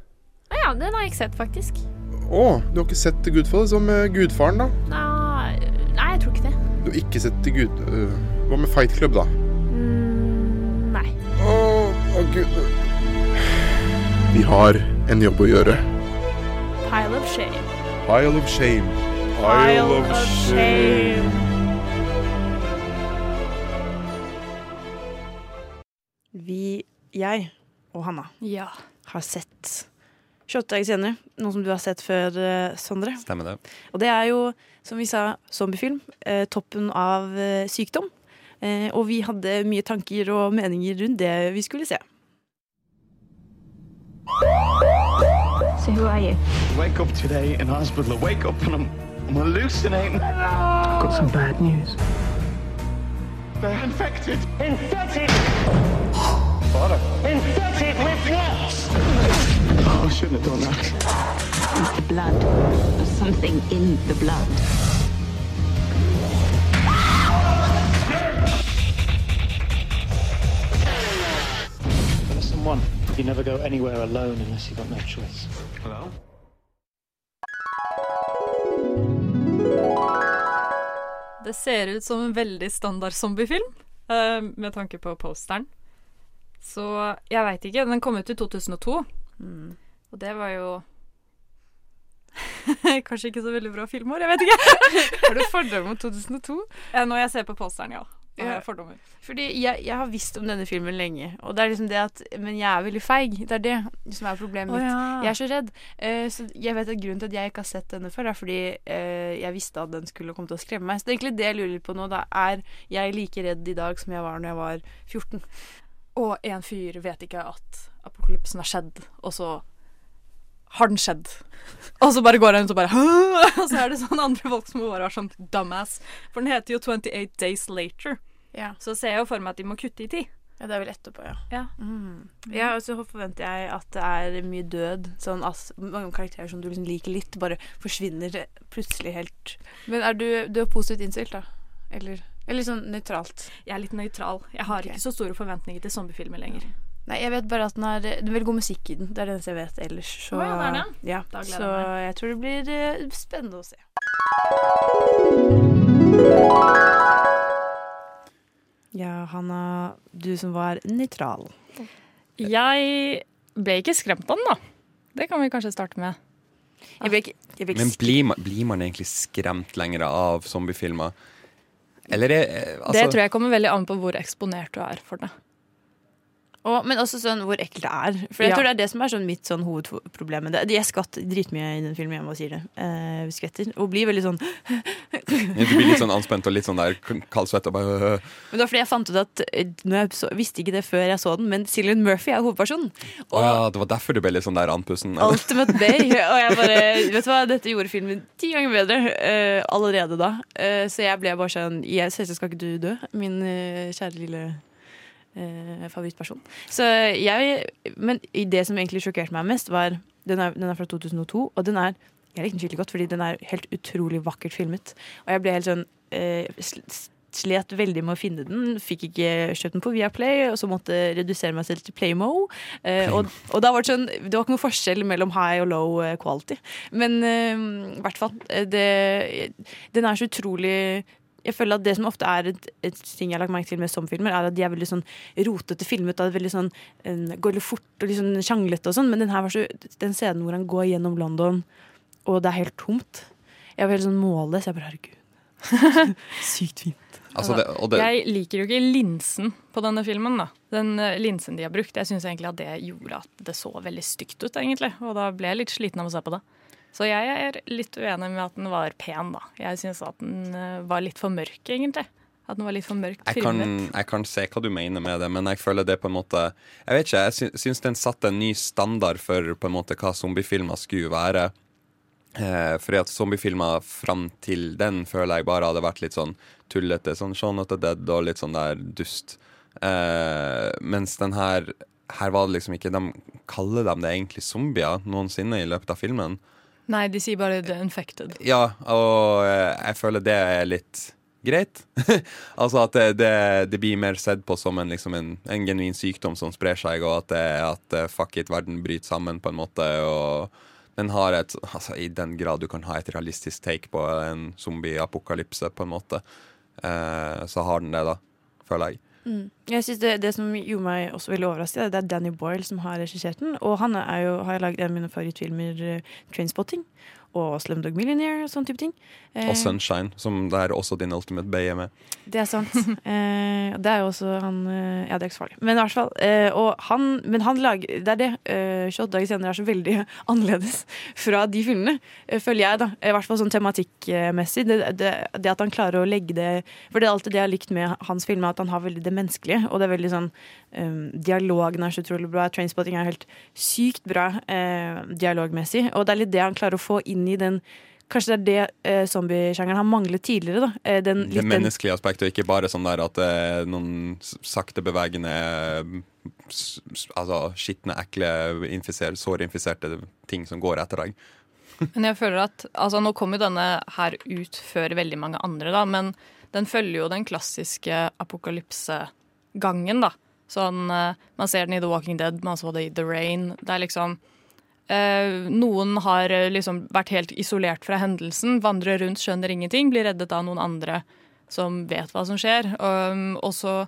Ja, den har jeg ikke sett, faktisk. Å, du har ikke sett Goodfellas? som med Gudfaren, da? Nei, nei, jeg tror ikke det. Du har ikke sett Gud... øh, hva med Fight Club, da? Mm, nei. Å, å gud Vi har en jobb å gjøre. Pile of shame. Pile of shame. Pile of shame. Vi, jeg og Hanna, Ja. har sett 28 dager senere. Noe som du har sett før, eh, Sondre. Stemmer det. Og det er jo, som vi sa, zombiefilm. Eh, toppen av eh, sykdom. Eh, og vi hadde mye tanker og meninger rundt det vi skulle se. So who are you? Wake up today in hospital. I wake up and I'm, I'm hallucinating. I've got some bad news. They're infected. Infected? Father. Infected with what? Oh, I shouldn't have done that. The blood. There's something in the blood. Lesson one. You never go anywhere alone unless you've got no choice. Hello? Det ser ut som en veldig standard zombiefilm, eh, med tanke på posteren. Så jeg veit ikke. Den kom ut i 2002, Mm. og det var jo (laughs) Kanskje ikke så veldig bra filmår, jeg vet ikke. (laughs) Har du fordommer mot 2002? Eh, Når jeg ser på posteren, ja. Ja. Fordi jeg, jeg har visst om denne filmen lenge, og det er liksom det at Men jeg er veldig feig. Det er det som er problemet mitt. ja. Jeg er så redd. Uh, så jeg vet at grunnen til at jeg ikke har sett denne før, er fordi uh, jeg visste at den skulle komme til å skremme meg. Så det er egentlig det jeg lurer på nå. Da er jeg like redd i dag som jeg var når jeg var 14. Og en fyr vet ikke at apokalypsen har skjedd, og så har den skjedd. Og så bare går han ut og bare? (laughs) Og så er det sånn andre folk som bare være sånn dumbass. For den heter jo 28 Days Later. Ja. Så ser jeg jo for meg at de må kutte i tid. Ja, det er vel etterpå, ja. Ja. Mm. Ja, og så forventer jeg at det er mye død. Sånn at mange karakterer som du liksom liker litt, bare forsvinner plutselig helt. Men er du, du er positivt innstilt, da? Eller, eller sånn nøytralt? Jeg er litt nøytral. Jeg har okay. ikke så store forventninger til zombiefilmer lenger. Nei, jeg vet bare at den har Det er veldig god musikk i den. Det er det eneste jeg vet ellers. Så, oh, ja, det er det? Ja, Da så jeg meg. jeg tror det blir eh, spennende å se. Ja, Hanna, du som var nøytral. Jeg ble ikke skremt av den, da. Det kan vi kanskje starte med. Jeg ble ikke, jeg ble ikke Men blir man, blir man egentlig skremt lenger av zombiefilmer? Eller er eh, altså, det tror jeg kommer veldig an på hvor eksponert du er for det. Og, men også sånn hvor ekkelt det er. For jeg Ja. tror det er det som er sånn mitt sånn hovedproblem med det. Jeg skvatt dritmye i den filmen, jeg må si det. Eh, skvetter. Og blir veldig sånn (laughs) Du blir litt sånn anspent og litt sånn der kaldsvett og bare øh. Men det var fordi jeg fant ut at eh, jeg så, visste ikke det før jeg så den, men Cillian Murphy er hovedpersonen. Å ja, det var derfor du ble litt sånn der andpusten? Ultimate Bay. (laughs) Og jeg bare Vet du hva, dette gjorde filmen ti ganger bedre eh, allerede da. Eh, så jeg ble bare sånn Jeg Selvsagt skal ikke du dø, min eh, kjære lille eh, favorittperson. Så jeg Men det som egentlig sjokkerte meg mest, var Den er, den er fra 2002, og den er Jeg likte den skikkelig godt, fordi den er helt utrolig vakkert filmet. Og jeg ble helt sånn eh, Slet veldig med å finne den. Fikk ikke kjøpt den på Viaplay, og så måtte redusere meg selv til Playmo. Eh, og, og da var det sånn Det var ikke noe forskjell mellom high og low eh, quality. Men eh, hvert fall. eh, den er så utrolig jeg føler at Det som ofte er et, et ting jeg har lagt merke til med som-filmer, er at de er veldig sånn rotete filmet. det veldig sånn, eh, går litt fort og litt sånn sjanglete og sånn. Men den her var så, den scenen hvor han går gjennom London, og det er helt tomt. Jeg var helt sånn målløs. Jeg bare herregud. (laughs) Sykt fint. Altså, det, og det, Jeg liker jo ikke linsen på denne filmen. da. Den eh, linsen de har brukt. Jeg syns egentlig at det gjorde at det så veldig stygt ut, egentlig. Og da ble jeg litt sliten av å se på det. Så jeg er litt uenig med at den var pen, da. Jeg syns at den eh, var litt for mørk, egentlig. At den var litt for mørkt jeg kan, jeg kan se hva du mener med det, men jeg føler det på en måte Jeg vet ikke, jeg sy syns den satte en ny standard for på en måte hva zombiefilmer skulle være. Eh, fordi at zombiefilmer fram til den føler jeg bare hadde vært litt sånn tullete. Sånn Shaun of the Dead og litt sånn der dust. Eh, mens den her Her var det liksom ikke de, Kaller dem det egentlig zombier noensinne i løpet av filmen? Nei, de sier bare 'the infected'. Ja, og eh, jeg føler det er litt greit. (laughs) altså at det, det, det blir mer sett på som en, liksom en, en genuin sykdom som sprer seg, og at, det, at eh, fuck it, verden bryter sammen på en måte. Og den har et Altså i den grad du kan ha et realistisk take på en zombie-apokalypse, på en måte, eh, så har den det, da. Føler jeg. Mm. Jeg synes det, det som gjorde meg også veldig overrasket, det er Danny Boyle som har regissert den. Og han jo, har lagd en av mine favorittfilmer, uh, 'Trainspotting', og 'Slumdog Millionaire' og sånne type ting. Eh, Og 'Sunshine', som det er også din Ultimate Bay er med. Det er sant. (laughs) eh, det er jo også han eh, Ja, det er ikke så farlig. Men i hvert fall. Eh, og han, men han lager Det er det. Eh, 28 dager senere er så veldig (laughs) annerledes fra de filmene, eh, føler jeg, da. I hvert fall sånn tematikkmessig. Det, det, det at han klarer å legge det For det er alltid det jeg har likt med hans filmer, at han har veldig det menneskelige. Og det er veldig sånn Dialogen er så utrolig bra. Trainspotting er helt sykt bra eh, dialogmessig. Og det er litt det han klarer å få inn i den Kanskje det er det eh, zombiesjangeren har manglet tidligere. da eh, den, Det menneskelige aspektet, og ikke bare sånn der at det er noen sakte bevegende Altså skitne, ekle, infiser, sårinfiserte ting som går etter deg. (laughs) Men jeg føler at altså Nå kom jo denne her ut før veldig mange andre, da, men den følger jo den klassiske apokalypsegangen, da. Sånn, eh, Man ser den i The Walking Dead, man så det i The Rain. Det er liksom eh, Noen har eh, liksom vært helt isolert fra hendelsen, vandrer rundt, skjønner ingenting, blir reddet av noen andre som vet hva som skjer. Um, og så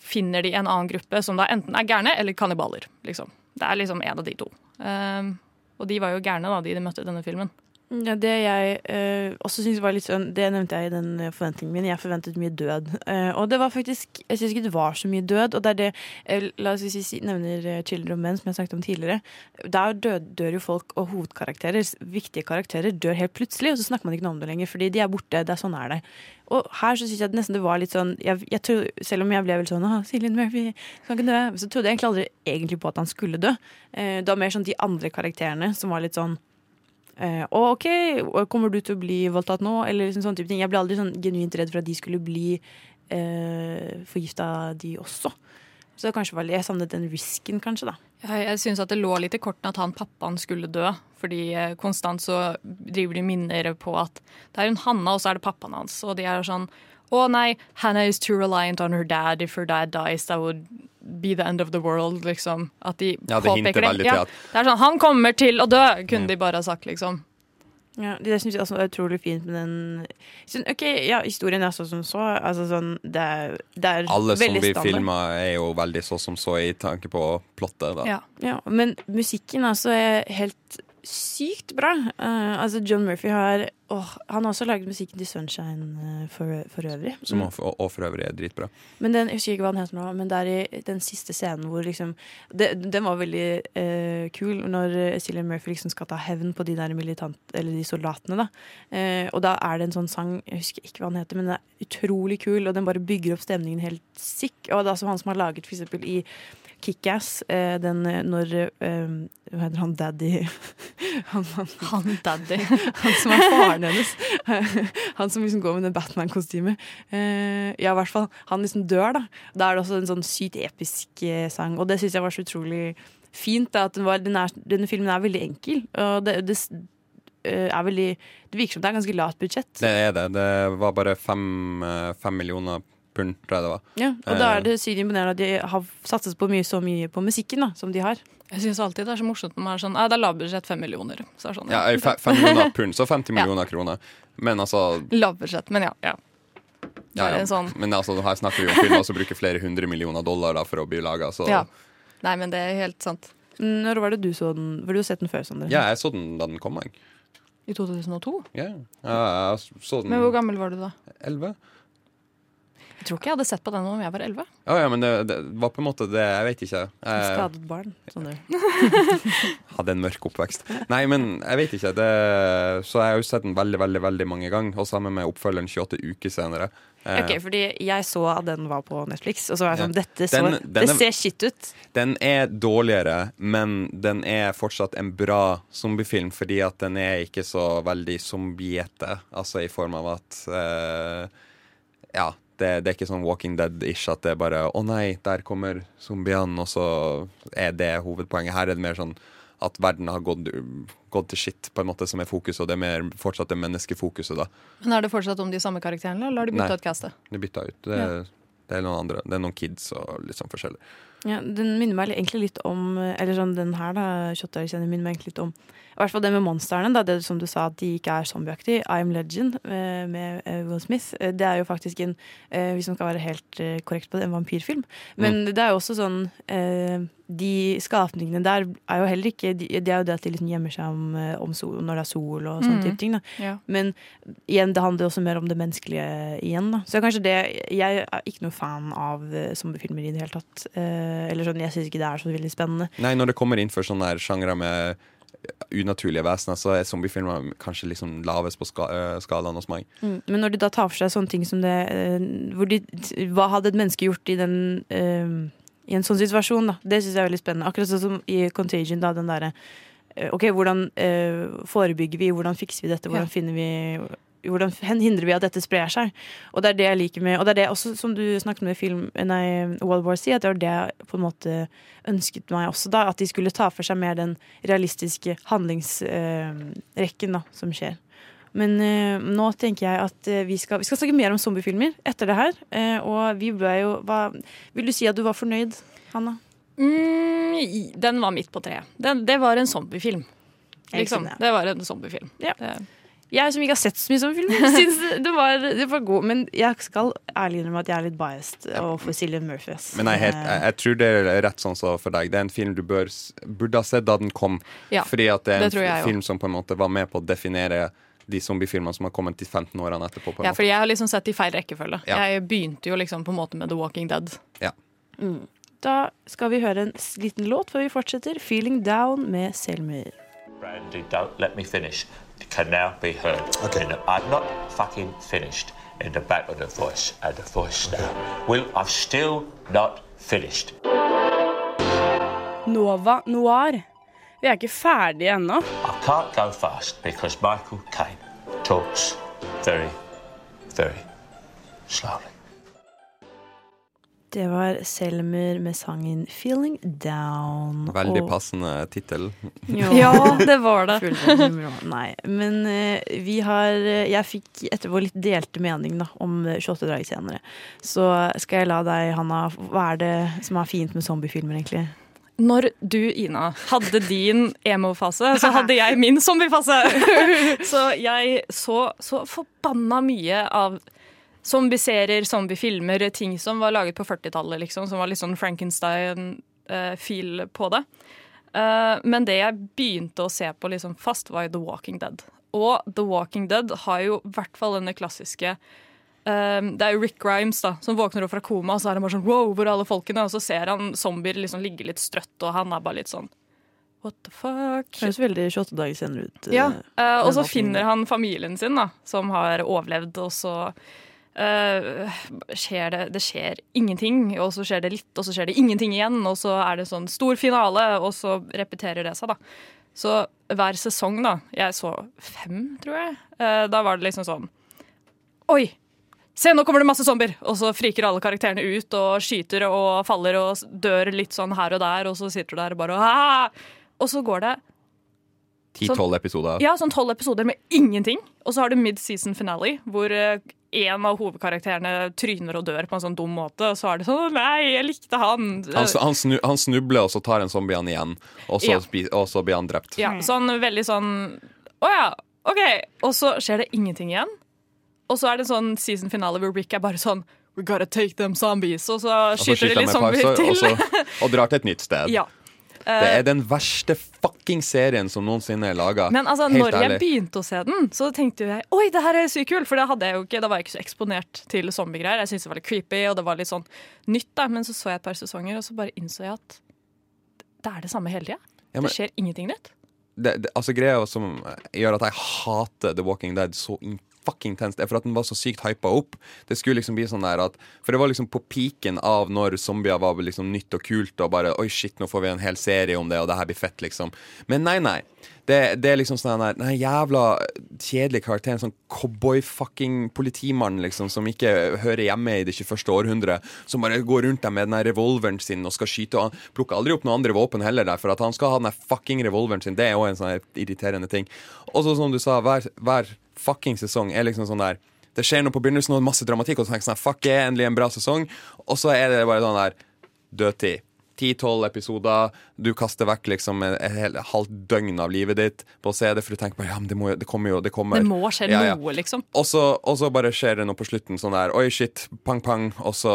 finner de en annen gruppe som da enten er gærne eller kannibaler. Liksom. Det er liksom en av de to. Um, og de var jo gærne, da, de møtte denne filmen. Ja, det jeg eh, også synes var litt sånn Det nevnte jeg i den eh, forventningen min. Jeg forventet mye død. Eh, og det var faktisk Jeg syns ikke det var så mye død. Og det er det eh, La oss si, nevner eh, 'Children of Men', som jeg snakket om tidligere. Der død, dør jo folk, og hovedkarakterer, viktige karakterer, dør helt plutselig. Og så snakker man ikke noe om det lenger, fordi de er borte. Det er sånn er det. Og her så syns jeg nesten det var litt sånn jeg, jeg tror, Selv om jeg ble vel sånn Å, Cillian Murphy kan ikke dø. Så trodde jeg egentlig aldri egentlig på at han skulle dø. Eh, det var mer sånn de andre karakterene som var litt sånn Eh, og OK, kommer du til å bli voldtatt nå? Eller liksom sånne type ting. Jeg ble aldri sånn genuint redd for at de skulle bli eh, forgifta, de også. Så det kanskje var, jeg savnet den risken, kanskje, da. Jeg, jeg syns det lå litt i kortene at han pappaen skulle dø. Fordi eh, konstant så driver de minner på at det er hun Hanna, og så er det pappaen hans. Og de er sånn Å nei, Hannah is too reliant on her dad. If her dad dies, that would be the end of the world. Liksom. At de Ja, det påpeker det. Ja, det er sånn Han kommer til å dø, kunne de bare ha sagt, liksom. Ja, det syns jeg også var utrolig fint med den sånn, OK, ja, historien er sånn som så. Altså sånn Det er, det er Alle som blir filma, er jo veldig så som så i tanke på plottet. Da. Ja. men musikken altså er helt sykt bra. Uh, altså John Murphy har oh, Han har også laget musikken til Sunshine eh, for, for øvrig. Som og, og for øvrig er dritbra. Men den, jeg husker ikke hva den heter nå, men det er i den siste scenen hvor liksom det, Den var veldig uh, kul når Cillian Murphy liksom skal ta hevn på de der militant... Eller de soldatene, da. uh, og da er det en sånn sang, jeg husker ikke hva den heter, men den er utrolig kul, og den bare bygger opp stemningen helt sick. Og det er altså han som har laget for eksempel i Kickass, eh, den eh, når eh, Hva heter han daddy (laughs) han, han, daddy. (laughs) han som er faren hennes. (laughs) Han som liksom går med det Batman-kostymet. Eh, ja, i hvert fall. Han liksom dør, da. Da er det også en sånn sykt episk eh, sang, og det syns jeg var så utrolig fint. Da, at den var, den er, denne filmen er veldig enkel. Og det, det eh, er veldig Det virker som det er ganske lavt budsjett. Det er det. Det var bare fem, fem millioner pund, tror jeg det var. Ja, og da Eh, er det sykt imponerende at de har satset på mye, så mye på musikken da, som de har. Jeg syns alltid det er så morsomt når man er sånn Nei, det er lavbudsjett fem millioner. Så er sånn, Ja, ja fe- fem millioner pund, så 50 (laughs) Ja. millioner kroner. Men altså Lavbudsjett, men ja. ja. ja, ja. sånn- Men altså, her snakker vi om filmer som bruker flere hundre millioner dollar da, for å bli laga, så ja. Nei, men det er helt sant. Når var det du så den? Var du sett den før, Sondre? Ja, jeg så den da den kom, jeg. I 2002? Ja, ja jeg så den Men hvor gammel var du da? 11. Jeg tror ikke jeg hadde sett på den om jeg var 11. Ja, ja, men det, det var på en måte det Jeg vet ikke. Jeg skadet barn, Sondre. (laughs) hadde en mørk oppvekst. Nei, men jeg vet ikke. Det, så jeg har jo sett den veldig, veldig veldig mange ganger. Og sammen med oppfølgeren 28 uker senere. Eh, Ok, fordi jeg så at den var på Netflix, og så var jeg sånn Ja. Dette så, Den- den det er- ser skitt ut. Den er dårligere, men den er fortsatt en bra zombiefilm, fordi at den er ikke så veldig zombiete. Altså i form av at eh, Ja, det, det er ikke sånn Walking Dead-ish at det er bare Å nei, der kommer zombiene, og så er det hovedpoenget. Her er det mer sånn at verden har gått, gått til shit, på en måte, som er fokuset, og det er mer fortsatt det menneskefokuset, da. Men Er det fortsatt om de samme karakterene, eller har de bytta ut castet? Er bytta ut. Det, Ja. det er noen andre. Det er noen kids og litt sånn forskjellig. Ja, den minner meg egentlig litt om Eller sånn den her, da, kjøttdeigkjenner, minner meg egentlig litt om I hvert fall det med monstrene, da, det som du sa at de ikke er zombieaktige. I'm Legend eh, med eh, Will Smith. Eh, Det er jo faktisk en, hvis man skal være helt korrekt på det, en vampyrfilm. Men det er jo også sånn eh, De skapningene der er jo heller ikke de, Det er jo det at de liksom gjemmer seg om, eh, om sol, når det er sol og sånne Mm. type ting. da Ja. Men igjen, det handler også mer om det menneskelige igjen. Da. Så kanskje det Jeg er ikke noe fan av eh, zombiefilmer i det hele tatt. Eh, eller sånn, Jeg syns ikke det er så veldig spennende. Nei, når det kommer inn for sånne sjangre med unaturlige vesener, så er zombiefilmer kanskje liksom lavest på ska skalaen hos meg. Mm. Men når de da tar for seg sånne ting som det eh, hvor de, Hva hadde et menneske gjort i den eh, I en sånn situasjon, da? Det syns jeg er veldig spennende. Akkurat sånn som i Contagion, da, den derre eh, OK, hvordan eh, forebygger vi? Hvordan fikser vi dette? Hvordan Ja. finner vi hvordan hindrer vi at dette sprer seg? Og det er det jeg liker med Og det er det også som du snakket med film, nei, World War C, at det var det jeg på en måte ønsket meg også da. At de skulle ta for seg mer den realistiske handlingsrekken da, som skjer. Men eh, nå tenker jeg at eh, vi, skal, vi skal snakke mer om zombiefilmer etter det her. Eh, og vi ble jo hva, Vil du si at du var fornøyd, Hanna? Mm, den var midt på treet. Den, det var en zombiefilm. Liksom. skjønner. Det var en zombiefilm. Ja. Jeg som ikke har sett så mye zombiefilmer, syns det var, det var god. Men jeg skal ærlig innrømme at jeg er litt biased overfor Cillian Murphy. ass. Men jeg, helt, jeg, jeg tror det er rett sånn som for deg. Det er en film du bør, burde ha sett da den kom. Ja, fordi at det er det en film som på en måte var med på å definere de zombiefilmene som har kommet de 15 årene etterpå. På Ja, for jeg har liksom sett i feil rekkefølge. Ja. Jeg begynte jo liksom på en måte med The Walking Dead. Ja. Mm. Da skal vi høre en liten låt før vi fortsetter. 'Feeling Down' med Selmyr. Brandy, don't let me finish. It can now be heard. Okay. I'm not fucking finished in the back of the voice and the voice now. Well, I'm still not finished. Nova Noir. Vi er ikke ferdige ennå. I can't go fast because Michael Caine talks very, very slowly. Det var Selmer med sangen 'Feeling Down'. Veldig Og- passende tittel. Ja, (laughs) det var det. Nei, men uh, vi har eh, Jeg fikk etter vår litt delte mening da, om eh, 28 dager senere. Så skal jeg la deg, Hanna, hva er det som er fint med zombiefilmer, egentlig? Når du, Ina, hadde din emo-fase, så hadde jeg min zombie-fase. (laughs) Så jeg så så forbanna mye av zombieserier, zombiefilmer, ting som var laget på 40-tallet, liksom, som var litt sånn Frankenstein-feel på det. Eh, Men det jeg begynte å se på liksom fast, var The Walking Dead. Og The Walking Dead har jo i hvert fall denne klassiske um, Det er jo Rick Grimes da, som våkner opp fra koma, og så er han bare sånn wow, hvor er alle folkene? Og så ser han zombier liksom ligge litt strøtt, og han er bare litt sånn what the fuck? Høres veldig 28 dager senere ut. Ja, uh, og så finner han familien sin, da, som har overlevd, og så uh, skjer det Det skjer ingenting, og så skjer det litt, og så skjer det ingenting igjen, og så er det sånn stor finale, og så repeterer det seg, da. Så hver sesong, da Jeg så fem, tror jeg. Uh, da var det liksom sånn Oi! Se, nå kommer det masse zombier! Og så friker alle karakterene ut og skyter og faller og dør litt sånn her og der, og så sitter du der bare og bare «Ah!» Og så går det Ti-tolv episoder. ja, sånn tolv episoder med ingenting. Og så har du mid-season finale, hvor eh, en av hovedkarakterene tryner og dør på en sånn dum måte. Og så er det sånn Nei, jeg likte han. Han, han, snu, han snubler, og så tar en zombie han igjen, og så, Ja. spi- og så blir han drept. Ja, sånn veldig sånn Å ja, OK. Og så skjer det ingenting igjen. Og så er det sånn season finale hvor Rick er bare sånn We gotta take them zombies. Og så skyter de litt zombier til. og, så, (laughs) og drar til et nytt sted. ja. Det Eh, er den verste fucking serien som noensinne er laga. Men altså, når jeg begynte å se den, så tenkte jeg oi, det her er sykt kult. For da var jeg ikke så eksponert til zombiegreier. Jeg syntes det var litt creepy, og det var litt sånn nytt. da Men så så jeg et par sesonger, og så bare innså jeg at det er det samme hele tida. Ja, Det skjer ingenting nytt. det, det, altså Greia som gjør at jeg hater The Walking Dead så in fucking tenst, for at den var så sykt hypa opp. Det skulle liksom bli sånn der at For det var liksom på piken av når zombier var liksom nytt og kult, og bare Oi, shit, nå får vi en hel serie om det, og det her blir fett, liksom. Men nei, nei. Det, det er liksom sånn Den jævla kjedelige karakteren, sånn cowboy-fucking politimann, liksom, som ikke hører hjemme i det 21. århundret. som bare går rundt der med den revolveren sin og skal skyte, og han plukker aldri opp noen andre våpen heller, der, for at han skal ha den fucking revolveren sin. Det er òg en sånn irriterende ting. Og så som du sa, hver, hver fucking sesong er liksom sånn der Det skjer noe på begynnelsen, og masse dramatikk, og så tenker jeg sånn Fuck, er endelig en bra sesong. Og så er det bare sånn der dødtid. 10-12 episoder, du kaster vekk liksom et halvt døgn av livet ditt på å se det, for du tenker bare ja, men det, må, det kommer jo det kommer. Det må skje Ja, ja. noe, liksom. Og så, og så bare skjer det noe på slutten sånn der Oi, shit, pang, pang. Og så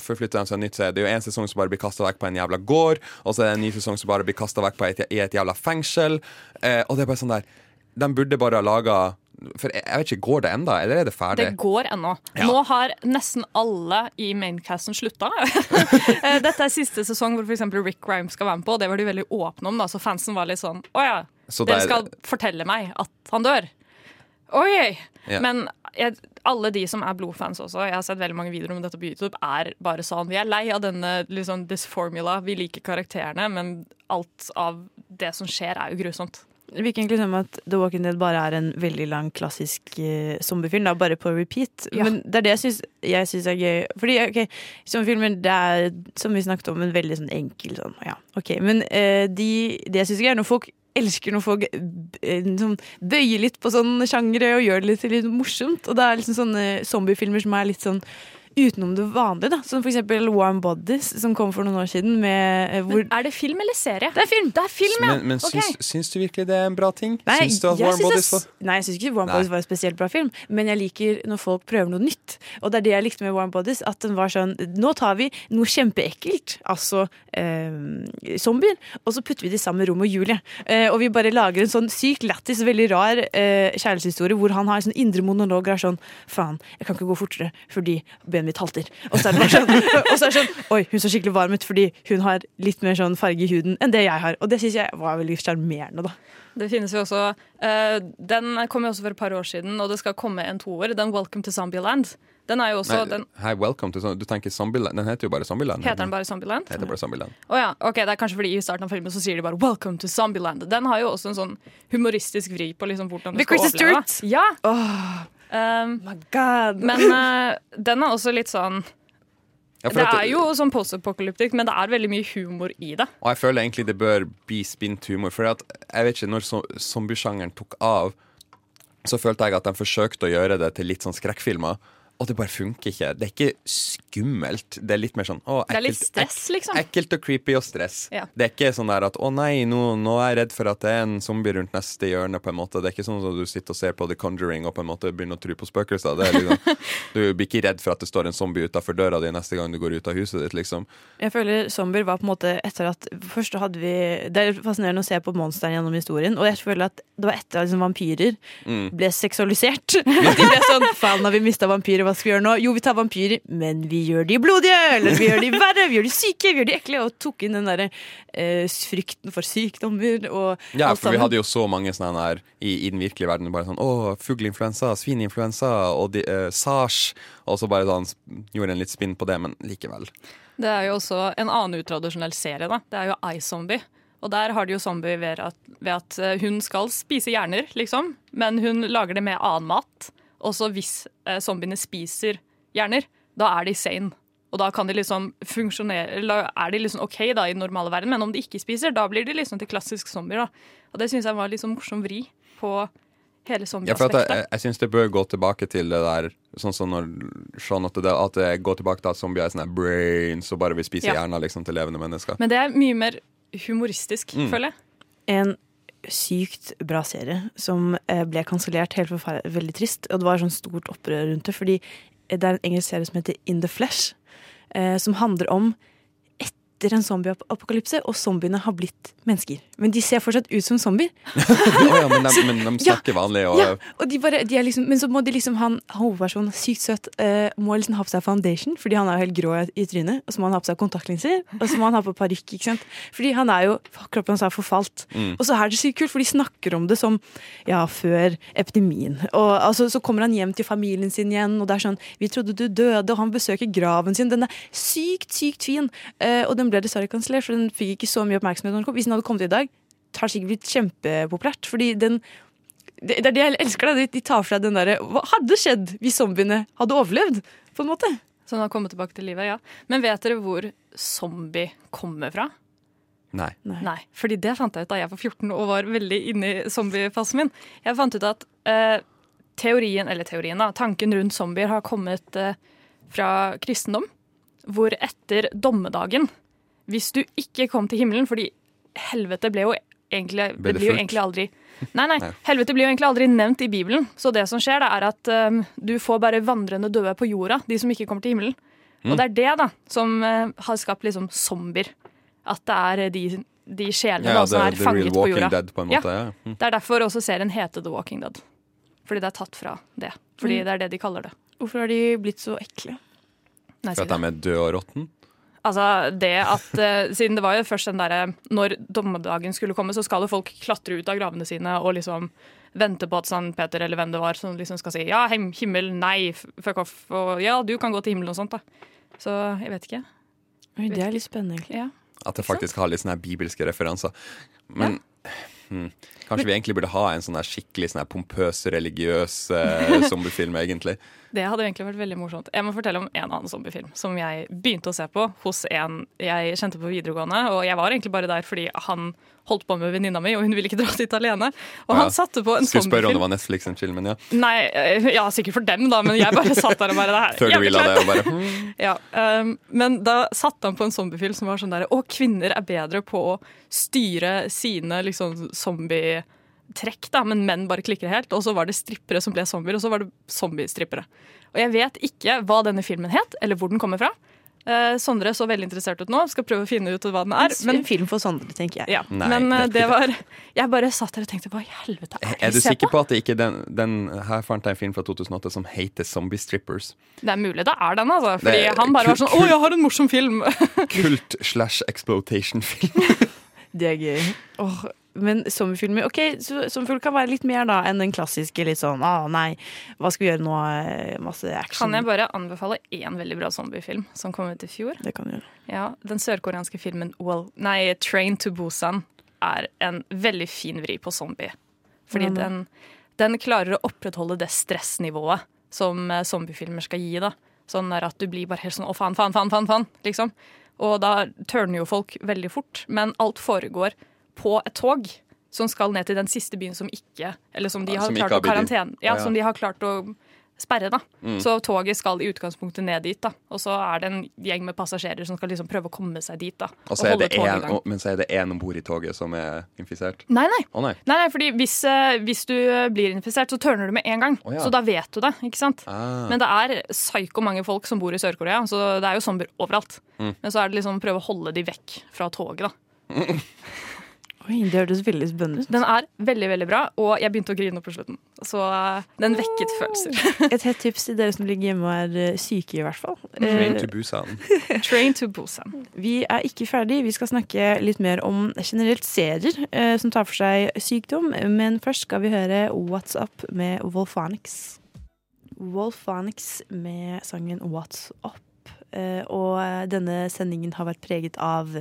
forflytter de seg nytt sted. Det er jo en sesong som bare blir kasta vekk på en jævla gård, og så er det en ny sesong som bare blir kasta vekk på et, i et jævla fengsel. Eh, og det er bare sånn der De burde bare ha laga For jeg, vet ikke, går det enda, eller er det ferdig? Det går ennå. Ja. Nå har nesten alle i maincasten slutta. (laughs) Eh, Dette er siste sesong hvor f.eks. Rick Grimes skal være med på, og det var de veldig åpne om. da, Så fansen var litt sånn Å ja, Så dere er- skal fortelle meg at han dør. Oi! Ja. Men jeg, alle de som er blodfans også, jeg har sett veldig mange videoer om dette på YouTube, er bare sånn Vi er lei av denne liksom, this formula. Vi liker karakterene, men alt av det som skjer, er jo grusomt. Det virker egentlig som at The Walking Dead bare er en veldig lang, klassisk uh, zombiefilm. Da, bare på repeat. Ja. Men det er det jeg syns, er gøy. Fordi ok, zombiefilmer det er, som vi snakket om, en veldig sånn enkel sånn Ja, ok. Men uh, de, det jeg syns er gøy, når folk elsker når folk eh, sånn, bøyer litt på sånn sjangere og gjør det litt, litt morsomt. Og det er liksom sånne zombiefilmer som er litt sånn utenom det vanlige. da Som eksempel Warm Bodies, som kom for noen år siden. Med, eh, hvor, er det film eller serie? Det er film! Det er film, ja! Men, men okay. syns, syns du virkelig det er en bra ting? Nei, syns du at Warm Bodies var Nei, jeg syns ikke Warm Nei. Bodies var en spesielt bra film, men jeg liker når folk prøver noe nytt. Og det er det jeg likte med Warm Bodies, at den var sånn Nå tar vi noe kjempeekkelt, altså eh, zombier, og så putter vi det i samme rom med Julie. Eh, og vi bare lager en sånn sykt lættis, veldig rar eh, kjærlighetshistorie hvor han har en sånn indre monolog og er sånn Faen, jeg kan ikke gå fortere fordi benet mitt halter. Og så er det bare sånn, og så er det sånn Oi, hun så skikkelig varm ut fordi hun har litt mer sånn farge i huden enn det jeg har. Og det syns jeg var veldig sjarmerende, da. Det finnes jo også uh, Den kom jo også for et par år siden, og det skal komme en toer. Den Welcome to Zombieland. Den er jo også Nei, den, Hei, welcome to, Du tenker Zombieland? Den heter jo bare Zombieland. Heter den bare Zombieland? Heter bare Zombieland. Å ja, ok, Det er kanskje fordi i starten av filmen så sier de bare 'Welcome to Zombieland'. Den har jo også en sånn humoristisk vri på liksom hvordan du skal overleve. Stewart? Ja. Um, Men uh, den er også litt sånn Ja, Det er jo sånn post-apocalyptic, men det er veldig mye humor i det. Og jeg føler egentlig det bør bli spint humor. For at, jeg vet ikke, når zombiesjangeren tok av, så følte jeg at de forsøkte å gjøre det til litt sånn skrekkfilmer. Og det bare funker ikke. Det er ikke skummelt. Det er litt mer sånn å, Det er litt ekkelt, stress, liksom. ekkelt og creepy og stress. Ja. Det er ikke sånn der at 'å nei, nå, nå er jeg redd for at det er en zombie rundt neste hjørne'. på en måte Det er ikke sånn at du sitter og ser på The Conjuring og på en måte begynner å tro på spøkelser. Det er liksom, (laughs) du blir ikke redd for at det står en zombie utafor døra di neste gang du går ut av huset ditt, liksom. Jeg føler zombier var på en måte etter at Først hadde vi Det er fascinerende å se på monsteren gjennom historien, og jeg føler at det var etter at liksom, vampyrer Mm. ble seksualisert. (laughs) (laughs) De ble sånn Faen, har vi mista vampyrer, hva skal vi gjøre nå? Jo, vi tar vampyrer, men vi gjør de blodige! Eller vi gjør de verre, vi gjør de syke, vi gjør de ekle. Og tok inn den derre eh, frykten for sykdommer og Ja, for vi hadde jo så mange sånne her i, i den virkelige verden. Bare sånn å, fugleinfluensa, svineinfluensa og de, eh, sars. Og så bare sånn gjorde en litt spinn på det, men likevel. Det er jo også en annen utradisjonell serie. da. Det er jo iZombie. Og der har de jo zombie ved at, ved at eh, hun skal spise hjerner, liksom. Men hun lager det med annen mat. Og så hvis eh, zombiene spiser hjerner, da er de sane. Og da kan de liksom funksjonere Da er de liksom OK da i den normale verden, men om de ikke spiser, da blir de liksom til klassisk zombier. da. Og det syns jeg var sånn morsom vri på hele Ja, jeg, zombieaspektet. jeg syns det bør gå tilbake til det der Sånn som når Sean at det, at det går tilbake til at zombier er sånne brains og bare vil spise Ja. hjerner liksom, til levende mennesker. Men det er mye mer humoristisk, Mm. føler jeg. En sykt bra serie som eh, ble kansellert helt forferdelig, veldig trist. Og det var sånn stort opprør rundt det, fordi det er en engelsk serie som heter In the Flesh, eh, som handler om etter en zombieapokalypse, og zombiene har blitt mennesker. Men de ser fortsatt ut som zombier. (laughs) oh, ja, men, de, men de Ja, snakker vanlig og Ja, og de bare, de liksom, men så må de liksom han hovedpersonen, sykt søt, uh, må liksom ha på seg foundation, fordi han er jo helt grå i, i trynet. Og så må han ha på seg kontaktlinser, og så må han ha på parykk. ikke sant? Fordi han er jo, kroppen hans er forfalt. Mm. Og så er det sykt kult, for de snakker om det som ja, før epidemien. Og altså, så kommer han hjem til familien sin igjen, og det er sånn Vi trodde du døde, og han besøker graven sin. Den er sykt, sykt fin. Uh, og den ble dessverre kansellert, for den fikk ikke så mye oppmerksomhet. når den kom. Hvis den hadde kommet i dag, det har sikkert blitt kjempepopulært. Fordi den det, er det jeg elsker. Da. De, de tar fra den derre Hva hadde skjedd hvis zombiene hadde overlevd? På en måte. Så den har kommet tilbake til livet, ja. Men vet dere hvor zombie kommer fra? Nei. Nei. Fordi det fant jeg ut da jeg var 14 og var veldig inne i zombiefasen min. Jeg fant ut at eh, teorien, eller teorien da, tanken rundt zombier har kommet eh, fra kristendom. Hvor etter dommedagen, hvis du ikke kom til himmelen Fordi helvete ble jo egentlig Ble det blir jo egentlig aldri Nei, (laughs) nei. Helvete blir jo egentlig aldri nevnt i Bibelen. Så det som skjer, da, er at um, du får bare vandrende døde på jorda, de som ikke kommer til himmelen. Mm. Og det er det da som uh, har skapt liksom zombier. At det er de, de sjelene Ja, da, som er the real fanget på jorda. Dead, på en måte, ja. Mm. Det er derfor også serien heter The Walking Dead. Fordi det er tatt fra det. Fordi Mm. det er det de kaller det. Hvorfor har de blitt så ekle? Nei, For at de er døde og råtne? Altså det at eh, Siden det var jo først den derre Når dommedagen skulle komme, så skal jo folk klatre ut av gravene sine og liksom vente på at San Peter eller hvem det var, som liksom skal si ja, him himmel, nei, fuck off, og ja, du kan gå til himmelen og sånt, da. Så jeg vet ikke. Oi, det er litt spennende, egentlig. Ja. At det faktisk har litt sånne bibelske referanser. Men hmm, kanskje vi egentlig burde ha en sånn skikkelig sånn pompøs, religiøs eh, (laughs) zombiefilm, egentlig. Det hadde egentlig vært veldig morsomt. Jeg må fortelle om en annen zombiefilm som jeg begynte å se på hos en jeg kjente på videregående. Og jeg var egentlig bare der fordi han holdt på med venninna mi, og hun ville ikke dra dit alene. Og han satte på en Skulle spørre om det var Netflix en film, men ja. Nei, eh, ja, sikkert for dem, da, men jeg bare satt der og bare det her. Third wheel av det og bare. (laughs) Ja, um, men da satte han på en zombiefilm som var sånn der Å, kvinner er bedre på å styre sine liksom zombietrekk, da, men menn bare klikker helt. Og så var det strippere som ble zombier, og så var det zombiestrippere. Og jeg vet ikke hva denne filmen het, eller hvor den kommer fra. Eh, Sondre så veldig interessert ut nå, skal prøve å finne ut hva den er. En film for Sondre, tenker jeg. Ja, Nei, men det eh, det var Jeg bare satt der og tenkte hva i helvete er det Er du sikker på? på at det ikke den, den Her fant jeg en film fra 2008 som heter Zombie Strippers. Det er mulig det er den, altså. Fordi er han bare var sånn Å, jeg har en morsom film! Kult slash exploitation-film. (laughs) Det er gøy. Åh, men zombiefilmer Ok, zombiefilmer kan være litt mer da enn den klassiske litt sånn ah, nei, hva skal vi gjøre nå? Eh, Masse action. Kan jeg bare anbefale én veldig bra zombiefilm som kom ut i fjor? Det kan du gjøre. Ja, Den sørkoreanske filmen well, nei, 'Train to Busan' er en veldig fin vri på zombie. Fordi Hvordan den, den klarer å opprettholde det stressnivået som eh, zombiefilmer skal gi. da. Sånn at du blir bare helt sånn 'å, faen, faen, faen', faen, faen liksom. Og da tørner jo folk veldig fort. Men alt foregår på et tog som skal ned til den siste byen som ikke Eller som de har som klart har karantene... Ja, som de har klart å sperre. da. Mm. Så toget skal i utgangspunktet ned dit. da. Og så er det en gjeng med passasjerer som skal liksom prøve å komme seg dit. da. Og så i en, og- men så er det én om bord i toget som er infisert? Nei, nei. Oh, nei. Nei, nei, fordi hvis, eh, hvis du blir infisert, så tørner du med en gang. Oh, ja. Så da vet du det. ikke sant? Ah. Men det er psyko mange folk som bor i Sør-Korea, så det er jo sommer overalt. Mm. Men så er det liksom prøve å holde de vekk fra toget, da. (laughs) Oi, det hørtes veldig spennende ut. Den er veldig, veldig bra, og jeg begynte å grine på slutten. Så eh, den vekket følelser. (laughs) Et hett tips til dere som ligger hjemme og er eh, syke, i hvert fall. Train Eh, to Busan. (laughs) Train to Busan. Vi er ikke ferdig. Vi skal snakke litt mer om generelt serier eh, som tar for seg sykdom. Men først skal vi høre What's Up med Wolfonics. Wolfonics med sangen What's Up. Eh, og denne sendingen har vært preget av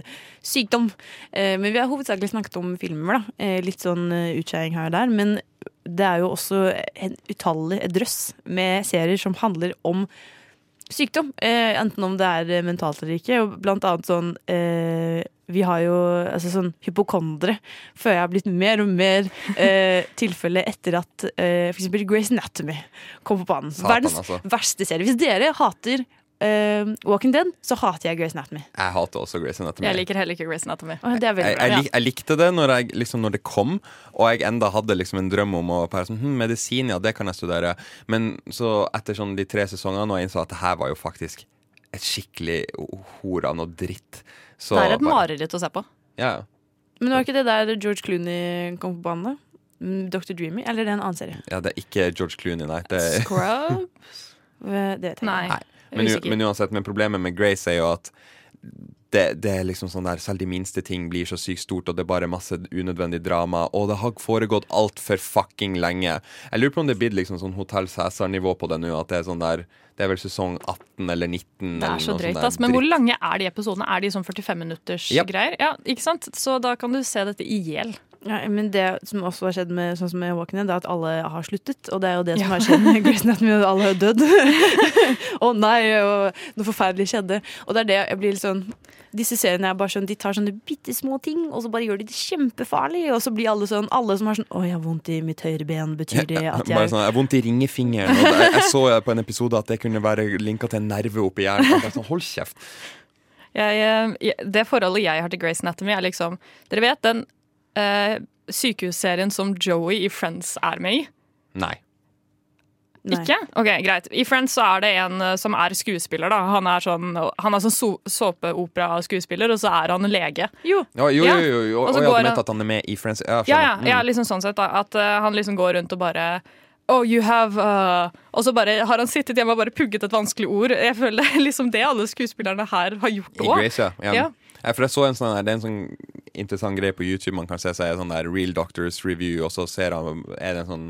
sykdom. Eh, men vi har hovedsakelig snakket om filmer, da. Eh, litt sånn utskeiing her og der. Men det er jo også en utallig drøss med serier som handler om sykdom. Eh, enten om det er eh, mentalt eller ikke. Og blant annet sånn eh, Vi har jo altså sånn hypokondere. Føler jeg har blitt mer og mer eh, (laughs) tilfelle etter at eh, eksempel Grace Anatomy kom på banen. Satan, Verdens altså. verste serie. Hvis dere hater eh, Walking Dead, så hater jeg Grace Anatomy. Jeg hater også Grace Anatomy. Jeg liker heller ikke Grace Anatomy. Oh, er jeg, jeg, lik, jeg likte det når, jeg, liksom, når det kom, og jeg enda hadde liksom en drøm om å være sånn, hm, medisin, ja, det kan jeg studere. Men så etter sånn de tre sesongene, og jeg innså at det her var jo faktisk et skikkelig horan noe dritt. Så det er et mareritt å se på. Ja. Men var ikke det der George Clooney kom på banen, da? Mm, Dr. Dreamy? Eller er det en annen serie? ja, det er ikke George Clooney, nei. Det, Scrubs? (laughs) Det vet jeg Nei. ikke. Men, men uansett, men problemet med Grace er jo at det, det er liksom sånn der Selv de minste ting blir så sykt stort, og det er bare masse unødvendig drama. Og det har foregått altfor fucking lenge. Jeg lurer på om det er blitt liksom sånn Hotell Cæsar-nivå på det nå. At det er sånn der Det er vel sesong 18 eller 19 Det er så drøyt, ass. Men hvor lange er de episodene? Er de sånn 45 minutters yep. greier? Ja, ikke sant? Så da kan du se dette i hjel. Ja, men det som også har skjedd med, sånn som med Walking Dead, det er at alle har sluttet. Og det er jo det som har skjedd med (laughs) Grace Anatomy, at alle har dødd. (laughs) Å nei, og noe forferdelig skjedde. Og det er det jeg blir litt sånn Disse seriene er bare sånn, de tar sånne bitte små ting, og så bare gjør de det kjempefarlig. Og så blir alle sånn Alle som har sånn Å, jeg har vondt i mitt høyre ben, betyr det at Bare jeg sånn, jeg har vondt i ringefingeren. Og jeg, jeg så på en episode at det kunne være linka til en nerve oppi hjernen. Bare Sånn, Hold kjeft. Jeg, eh, jeg- det forholdet jeg har til Grace Anatomy, er liksom Dere vet den eh, sykehusserien som Joey i Friends er med i? Nei. Ikke? Ok, Greit. I Friends så er det en eh, som er skuespiller. da Han er sånn, han er sånn so såpeopera-skuespiller, og så er han lege. Jo, Ja, jo, jo, jo, jo. Og Og så jeg går hadde han- ment at han er med i Friends. Ja, Ja, ja, skjønner. ja Mm. liksom sånn sett da, At eh, han liksom går rundt og bare Oh, you have uh, Og så bare har han sittet hjemme og bare pugget et vanskelig ord. Jeg føler det (laughs) er liksom det alle skuespillerne her har gjort I òg. Grace, ja. ja. Ja. Ja, for jeg så en sånn der, Det er en sånn interessant greie på YouTube. Man kan se seg sånn der Real Doctors Review, og så ser han, er det en sånn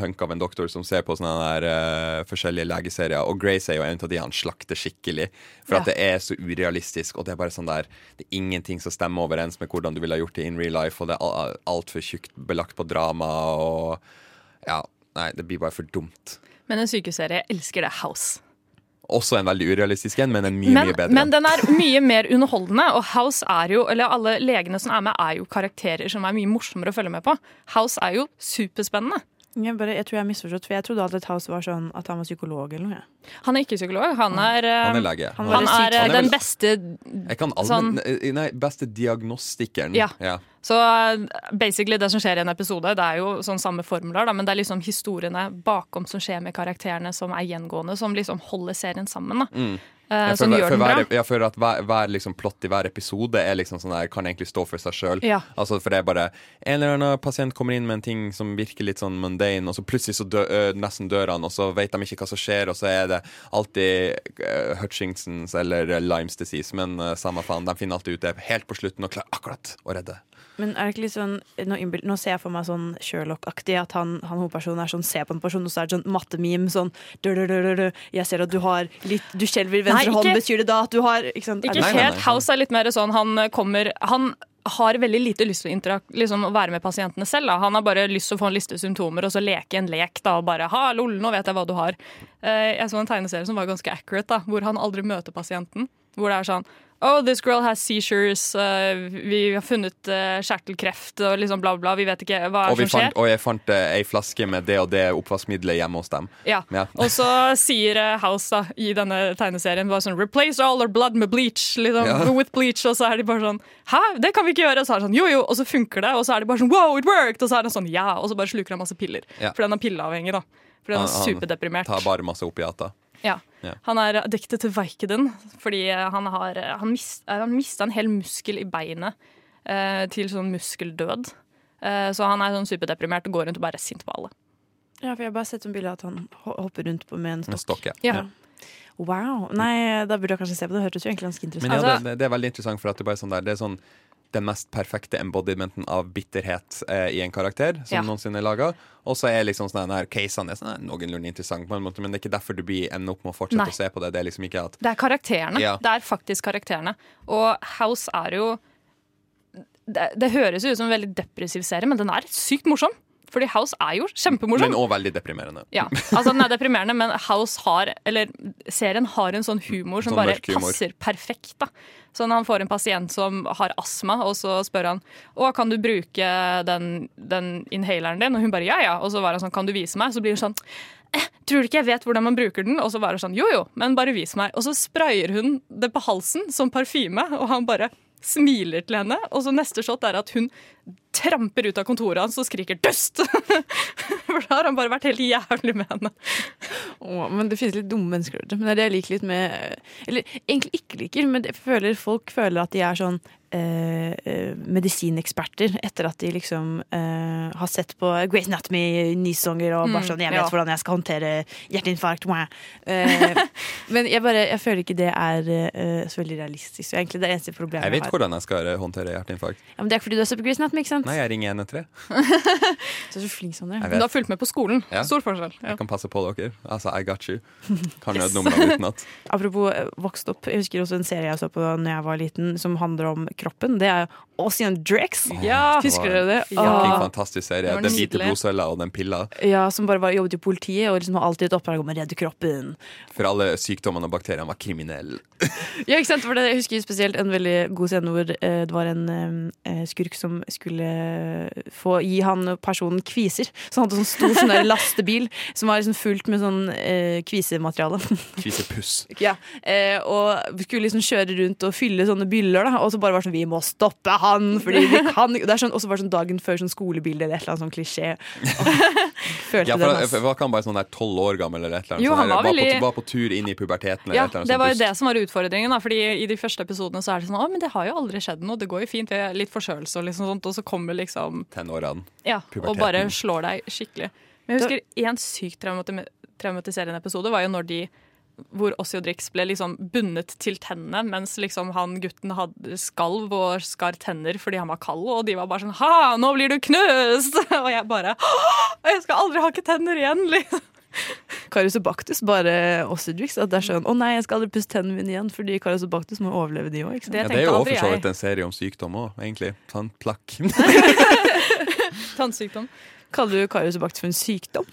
hunk av en doktor som ser på sånne der uh, forskjellige legeserier. Og Grace er jo en av de han slakter skikkelig. For at det er så urealistisk, og det er bare sånn der Det er ingenting som stemmer overens med hvordan du ville ha gjort det in real life, og det er al- altfor tjukt belagt på drama, og Ja, nei, det blir bare for dumt. Men en sykehusserie, jeg elsker det. House. Også en veldig urealistisk en, men en mye, Men, mye bedre. men den er mye mer underholdende, og House er jo Eller alle legene som er med, er jo karakterer som er mye morsommere å følge med på. House er jo superspennende. Jeg, bare, jeg tror jeg har misforstått, for jeg trodde alltid at House var sånn at han var psykolog eller noe. Han er ikke psykolog. Han er, eh, Han er lege. Han, Han er. Han er den beste Jeg kan sånn Nei, beste diagnostikeren. Ja. ja. Så uh, basically det som skjer i en episode, det er jo sånn samme formler, da, men det er liksom historiene bakom som skjer med karakterene som er gjengående, som liksom holder serien sammen. da. Mm. Eh, Jeg som gjør for den hver, bra. jeg føler at hver, hver liksom plott i hver episode er liksom sånn der, kan egentlig stå for seg sjøl. Ja. Altså, for det er bare en eller annen pasient kommer inn med en ting som virker litt sånn mundane, og så plutselig så dø, ø, nesten dør han, og så vet de ikke hva som skjer, og så er det alltid uh, Hutchingsons eller eh, Limes disease, men eh, samme faen, de finner alltid ut det helt på slutten og klarer akkurat å redde. Men er det ikke litt sånn Nå, innbild- nå ser jeg for meg sånn Sherlock-aktig, at han, han hovedpersonen er sånn ser på en person, og så er det sånn mattememe, sånn dør, dør, dør, dø, dø. Jeg ser at du har litt Du skjelver venstre Nei, hånd, betyr det da at du har Ikke sant? Ikke Nei, nei, House er litt mer sånn han kommer Han har veldig lite lyst til å, liksom, å være med pasientene selv. Da. Han har bare lyst til å få en liste symptomer og så leke en lek. Da, og bare ha, lol, nå vet jeg hva du har. Eh, jeg så en tegneserie som var ganske accurate, da, hvor han aldri møter pasienten. Hvor det er sånn Oh, this girl has seizures. Uh, vi har funnet uh, kjertelkreft og liksom bla, bla. Vi vet ikke hva Og, som skjer. fant, og jeg fant uh, ei flaske med det og det oppvaskmiddelet hjemme hos dem. Ja. Ja. Og så sier uh, House da, i denne tegneserien bare sånn Replace all our blood med bleach. Liksom, Ja. with bleach Og så er de bare sånn Hæ, det kan vi ikke gjøre! Og så er det sånn, jo jo, og så funker det. Og så er de bare sånn wow, it worked! Og så er det sånn ja, og så bare sluker han masse piller. Ja. For den er pilleavhengig, da. For den er superdeprimert. tar bare masse opiater. Ja. Ja. Han er addicted til Vicodin fordi han har han mist, eh, han mista en hel muskel i beinet eh, til sånn muskeldød. Eh, så han er sånn superdeprimert og går rundt og bare er sint på alle. Ja, for jeg har bare sett en bilde av at han hopper rundt på med en En stokk. stokk, ja. Ja. Wow. Nei, da burde jeg kanskje se på det. Det hørtes jo egentlig ganske interessant ut. det, det, det er veldig interessant, for at det, bare er sånn der, det er sånn den mest perfekte embodimenten av bitterhet eh, i en karakter som Ja. noensinne er laga. Og så er liksom sånn her casene er sånn, noenlunde interessant, på en måte, men det er ikke derfor du blir ender opp med å fortsette Nei. å se på det. Det er liksom ikke at Det er karakterene. Ja. Det er faktisk karakterene. Og House er jo det, det høres jo ut som en veldig depressiv serie, men den er sykt morsom. Fordi House er jo kjempemorsom. Men òg veldig deprimerende. Ja, altså Den er deprimerende, men House har Eller serien har en sånn humor som Sånn bare humor. passer perfekt. da Så når han får en pasient som har astma, og så spør han Å, kan du bruke den, den inhaleren din, og hun bare ja ja. Og så var han sånn, kan du vise meg? Så blir hun sånn eh, Tror du ikke jeg vet hvordan man bruker den? Og så var hun sånn, jo jo, men bare vis meg. Og så sprayer hun det på halsen som parfyme, og han bare smiler til henne. Og så neste shot er at hun tramper ut av kontoret hans og skriker 'dust'! (laughs) For da har han bare vært helt jævlig med henne. Åh, men det finnes litt dumme mennesker der ute. Men det er det jeg liker litt med Eller egentlig ikke liker, men jeg føler folk føler at de er sånn eh, eh, medisineksperter etter at de liksom eh, har sett på Grace Anatomy nysonger og bare Mm, sånn 'Jeg vet ja. hvordan jeg skal håndtere hjerteinfarkt'. mwah. Eh, (laughs) men jeg bare Jeg føler ikke det er eh, så veldig realistisk. Så egentlig det er eneste problemet Jeg vet har. hvordan jeg skal håndtere hjerteinfarkt. Ja, men det er fordi du har sett på Grace Anatomy, ikke sant? Nei, jeg ringer 113. (laughs) Du er så flink, Sondre. Men du har fulgt med på skolen. Ja. Stor forskjell. Ja. Jeg kan passe på dere. Altså, I got you. (laughs) Kan nødnumrene utenat. (laughs) Apropos eh, vokst opp, jeg husker også en serie jeg så på da jeg var liten, som handler om kroppen. Det er Ossian Drex. Ja. Husker dere det? Ja. En fantastisk serie. Den hvite blodcella og den pilla. Ja, som bare var, jobbet i politiet og liksom har alltid et oppdrag om å redde kroppen. For alle sykdommene og bakteriene var kriminelle. Ja, ikke sant? For det, jeg husker spesielt en veldig god scene hvor eh, det var en eh, skurk som skulle få gi han personen kviser. Så han hadde sånn stor sånn lastebil som var liksom fullt med sånn eh, kvisemateriale. Kvisepuss. (laughs) ja. eh, og skulle liksom kjøre rundt og fylle sånne byller, da. Og så bare var det sånn Vi må stoppe han! Fordi vi (laughs) kan Og sånn, så var det sånn dagen før sånn skolebilde eller et eller annet sånn klisjé. (laughs) Følte Ja, for, ass. for var ikke han bare sånn der tolv år gammel eller et eller annet? Jo, han var, var var, på, var på tur inn i puberteten eller Ja, et eller annet det var jo det som var utfordringen. Da. Fordi I de første episodene så er det sånn Å, men det har jo aldri skjedd noe. Det går jo fint. Vi er litt forkjølelse og liksom sånt. Og så kommer liksom Tenårene. Ja, og bare slår deg skikkelig. Men jeg husker én sykt traumati- traumatiserende episode var jo når de hvor Ossi og Drix ble liksom bundet til tennene, mens liksom han gutten hadde skalv og skar tenner fordi han var kald, og de var bare sånn Ha, nå blir du knust! (laughs) Og jeg bare «Åh, Jeg skal aldri hake tenner igjen! Liksom. Karius bare Ossidrix. At det er sånn Å nei, jeg skal aldri pusse tennene mine igjen, fordi Karius må overleve, de òg. Det Ja, det er jo for så vidt en serie om sykdom òg, egentlig. Sånn plakk. (laughs) Tannsykdom. Kaller du Karius for en sykdom?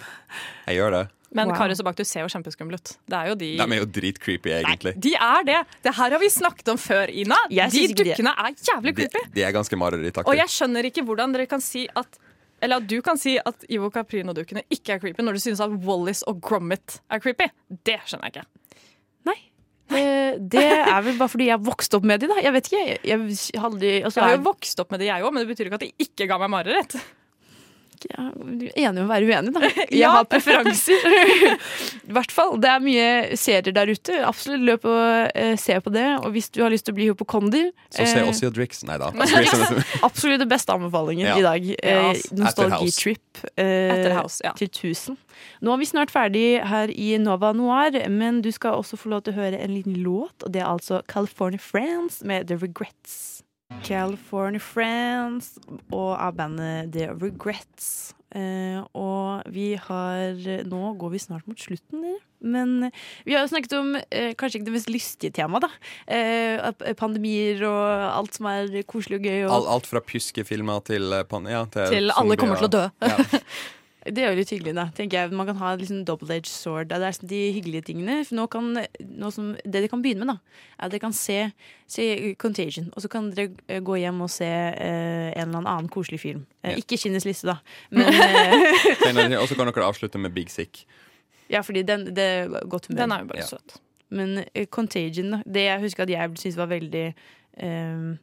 Jeg gjør det. Men Wow. Karius og Baktus ser jo kjempeskumle ut. Det er jo de De er jo dritcreepy, egentlig. De er det! Det her har vi snakket om før, Ina. Jeg De dukkene er jævlig creepy. de er ganske Og jeg skjønner ikke hvordan dere kan si at eller at du kan si at Ivo Caprino-dukkene ikke er creepy, når du synes at Wallis og Gromit er creepy. Det skjønner jeg ikke. Eh, Det er vel bare fordi jeg vokste opp med de, da. Jeg vet ikke. Jeg, jeg, aldri altså, Jeg har jo vokst opp med de, jeg òg, men det betyr ikke at de ikke ga meg mareritt. Ja, Du er enig om å være uenig, da. (laughs) Jeg Ja. har preferanser. (laughs) I hvert fall. Det er mye serier der ute. Absolutt løp og eh, se på det. Og hvis du har lyst til å bli hypokonder Så se eh, Ossie og Drix. Nei da. (laughs) Absolutt det beste anbefalingen Ja. i dag. Eh. Nostalgitrip eh, ja. til 1000. Nå er vi snart ferdig her i Nova Noir, men du skal også få lov til å høre en liten låt, og det er altså California Friends med The Regrets. California Friends og av bandet The Regrets. Eh, og vi har Nå går vi snart mot slutten, dere. Men vi har jo snakket om eh, kanskje ikke det mest lystige temaet, da. Eh, pandemier og alt som er koselig og gøy. Og alt, alt fra pjuskefilmer til ja, til, Til alle kommer til å dø. Ja. (laughs) Det er jo litt hyggelig, da. tenker jeg. Man kan ha liksom double-edged sword. Det er sånn de hyggelige tingene. For nå kan, nå som, det dere kan begynne med, da, er at dere kan se, se Contagion. Og så kan dere eh, gå hjem og se eh, en eller annen koselig film. Eh, ikke Kinnes liste, da. (laughs) Eh, Og så kan dere avslutte med Big Sick. Ja, fordi den, det er godt humør. Den er jo bare yeah. søt. Men uh, Contagion, da, det jeg husker at jeg syntes var veldig um,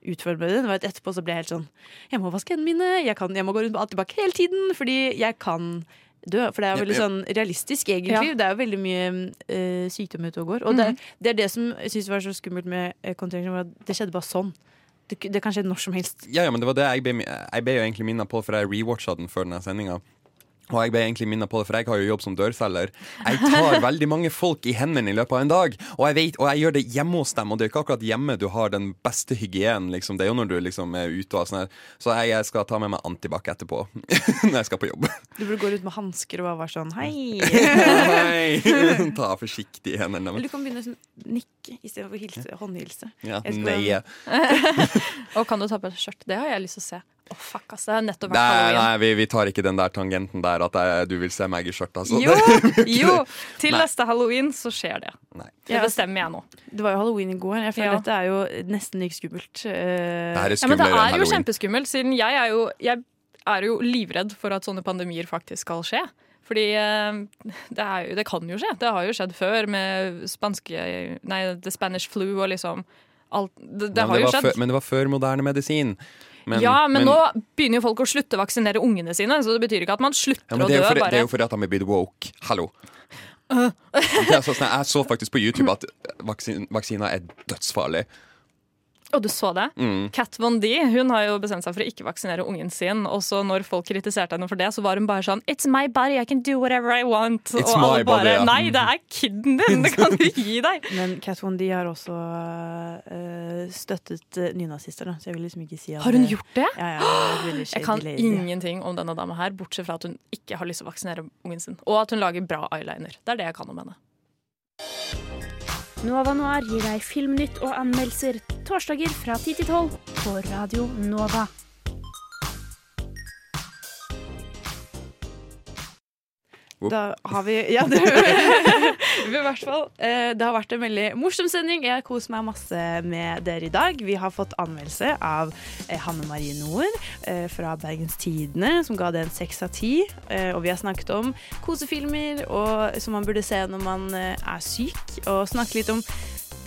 utfordrende, det var et etterpå så ble jeg helt sånn Jeg må vaske hendene mine, jeg, kan, jeg må gå rundt alt tilbake hele tiden, fordi jeg kan dø. For det er jo veldig sånn realistisk, egentlig. Ja. Det er jo veldig mye uh, sykdom ute og går. Og det, det er det som jeg syns var så skummelt med eh, var at det skjedde bare sånn. Det, det kan skje når som helst. Ja, ja, men det var det jeg ble, jeg ble jo egentlig minna på, for jeg rewatcha den før denne sendinga. Og jeg ble egentlig minnet på det, for jeg har jo jobb som dørselger. Jeg tar (laughs) veldig mange folk i hendene i løpet av en dag, og jeg, vet, og jeg gjør det hjemme hos dem. Og det er jo ikke akkurat hjemme du har den beste hygienen, liksom. Det er jo når du liksom er ute og sånn her. Så jeg, skal ta med meg antibac etterpå (laughs) når jeg skal på jobb. Du burde gå ut med hansker og bare være sånn hei. (laughs) hei. Ta forsiktig i hendene. Eller du kan begynne å sånn, nikke istedenfor håndhilse. Ja, Jeg skal- nei. Og kan du ta på deg skjørt? Det har jeg lyst til å se. Å, fuck, ass. Det har nettopp vært halloween. nei vi, vi tar ikke den der tangenten der at jeg, du vil se meg i skjørt. Altså. Jo, (laughs) jo! Til Nei. neste halloween så skjer det. Nei. Det bestemmer jeg nå. Det var jo halloween i går. Jeg føler Ja. dette er jo nesten like skummelt. Eh, Det er Ja, men det er jo kjempeskummelt, siden jeg er jo, jeg er jo livredd for at sånne pandemier faktisk skal skje. Fordi eh, det, er jo, det kan jo skje. Det har jo skjedd før med spanske Nei, the Spanish flu og liksom alt Det, det Men har jo var skjedd. før, men det var før moderne medisin. Men- ja, men, men- nå begynner jo folk å slutte å vaksinere ungene sine, så det betyr ikke at man slutter Ja, å det, dø. bare. det er jo fordi at de er blitt woke. Hallo. Sånn, jeg så faktisk på YouTube at vaksin, vaksiner er dødsfarlig. Og du så det? Mm. Kat Von D hun har jo bestemt seg for å ikke vaksinere ungen sin. Og så når folk kritiserte henne for det, så var hun bare sånn It's my body, I can do whatever I want. It's og alle bare body, ja. Nei, det er kiden din! Det kan du gi deg! (laughs) Men Kat Von D har også uh, støttet uh, nynazister, da, så jeg vil liksom ikke si at Har hun gjort det? Ja, ja, hun (gasps) et veldig Jeg kan lady. ingenting om denne dama her, bortsett fra at hun ikke har lyst til å vaksinere ungen sin. Og at hun lager bra eyeliner. Det er det jeg kan om henne. Nova Noir gir deg filmnytt og anmeldelser torsdager fra 10 til 12 på Radio Nova. Da har vi Ja, det, (laughs) i hvert fall. eh, det har vært en veldig morsom sending. Jeg koser meg masse med dere i dag. Vi har fått anmeldelse av eh, Hanne Marie Noer eh, fra Bergens Tidende, som ga det en seks av ti. Og vi har snakket om kosefilmer og, som man burde se når man er syk, og snakket litt om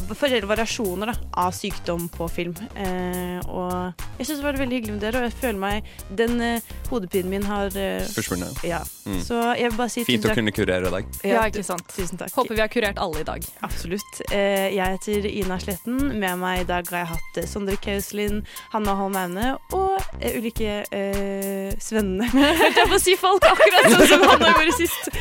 forskjellige variasjoner da, av sykdom på film. Eh, og jeg syns det var veldig hyggelig med dere, og jeg føler meg Den eh, hodepinen min har eh, Forsvunnet. Ja. Mm. Så jeg vil bare si Fint å kunne kurere deg. Ja, ikke sant? Tusen takk. Håper vi har kurert alle i dag. Absolutt. Eh, jeg heter Ina Sletten. Med meg i dag har jeg hatt eh, Sondre Kauslin, Hanna Holm Aune og eh, ulike eh, svennene. (laughs) Hørte jeg på å si folk, akkurat sånn som Hanna gjorde sist.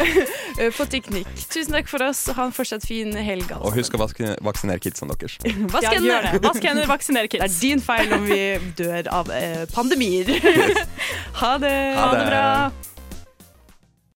(laughs) På teknikk. Tusen takk for oss. Ha en fortsatt fin helg. altså. Og husk å vaske, vaksinere kidsene deres. (laughs) Vask Ja, gjør Vask hender, vaksinere kids. Det er din feil om vi dør av eh, pandemier. (laughs) ha det. Ha det. bra.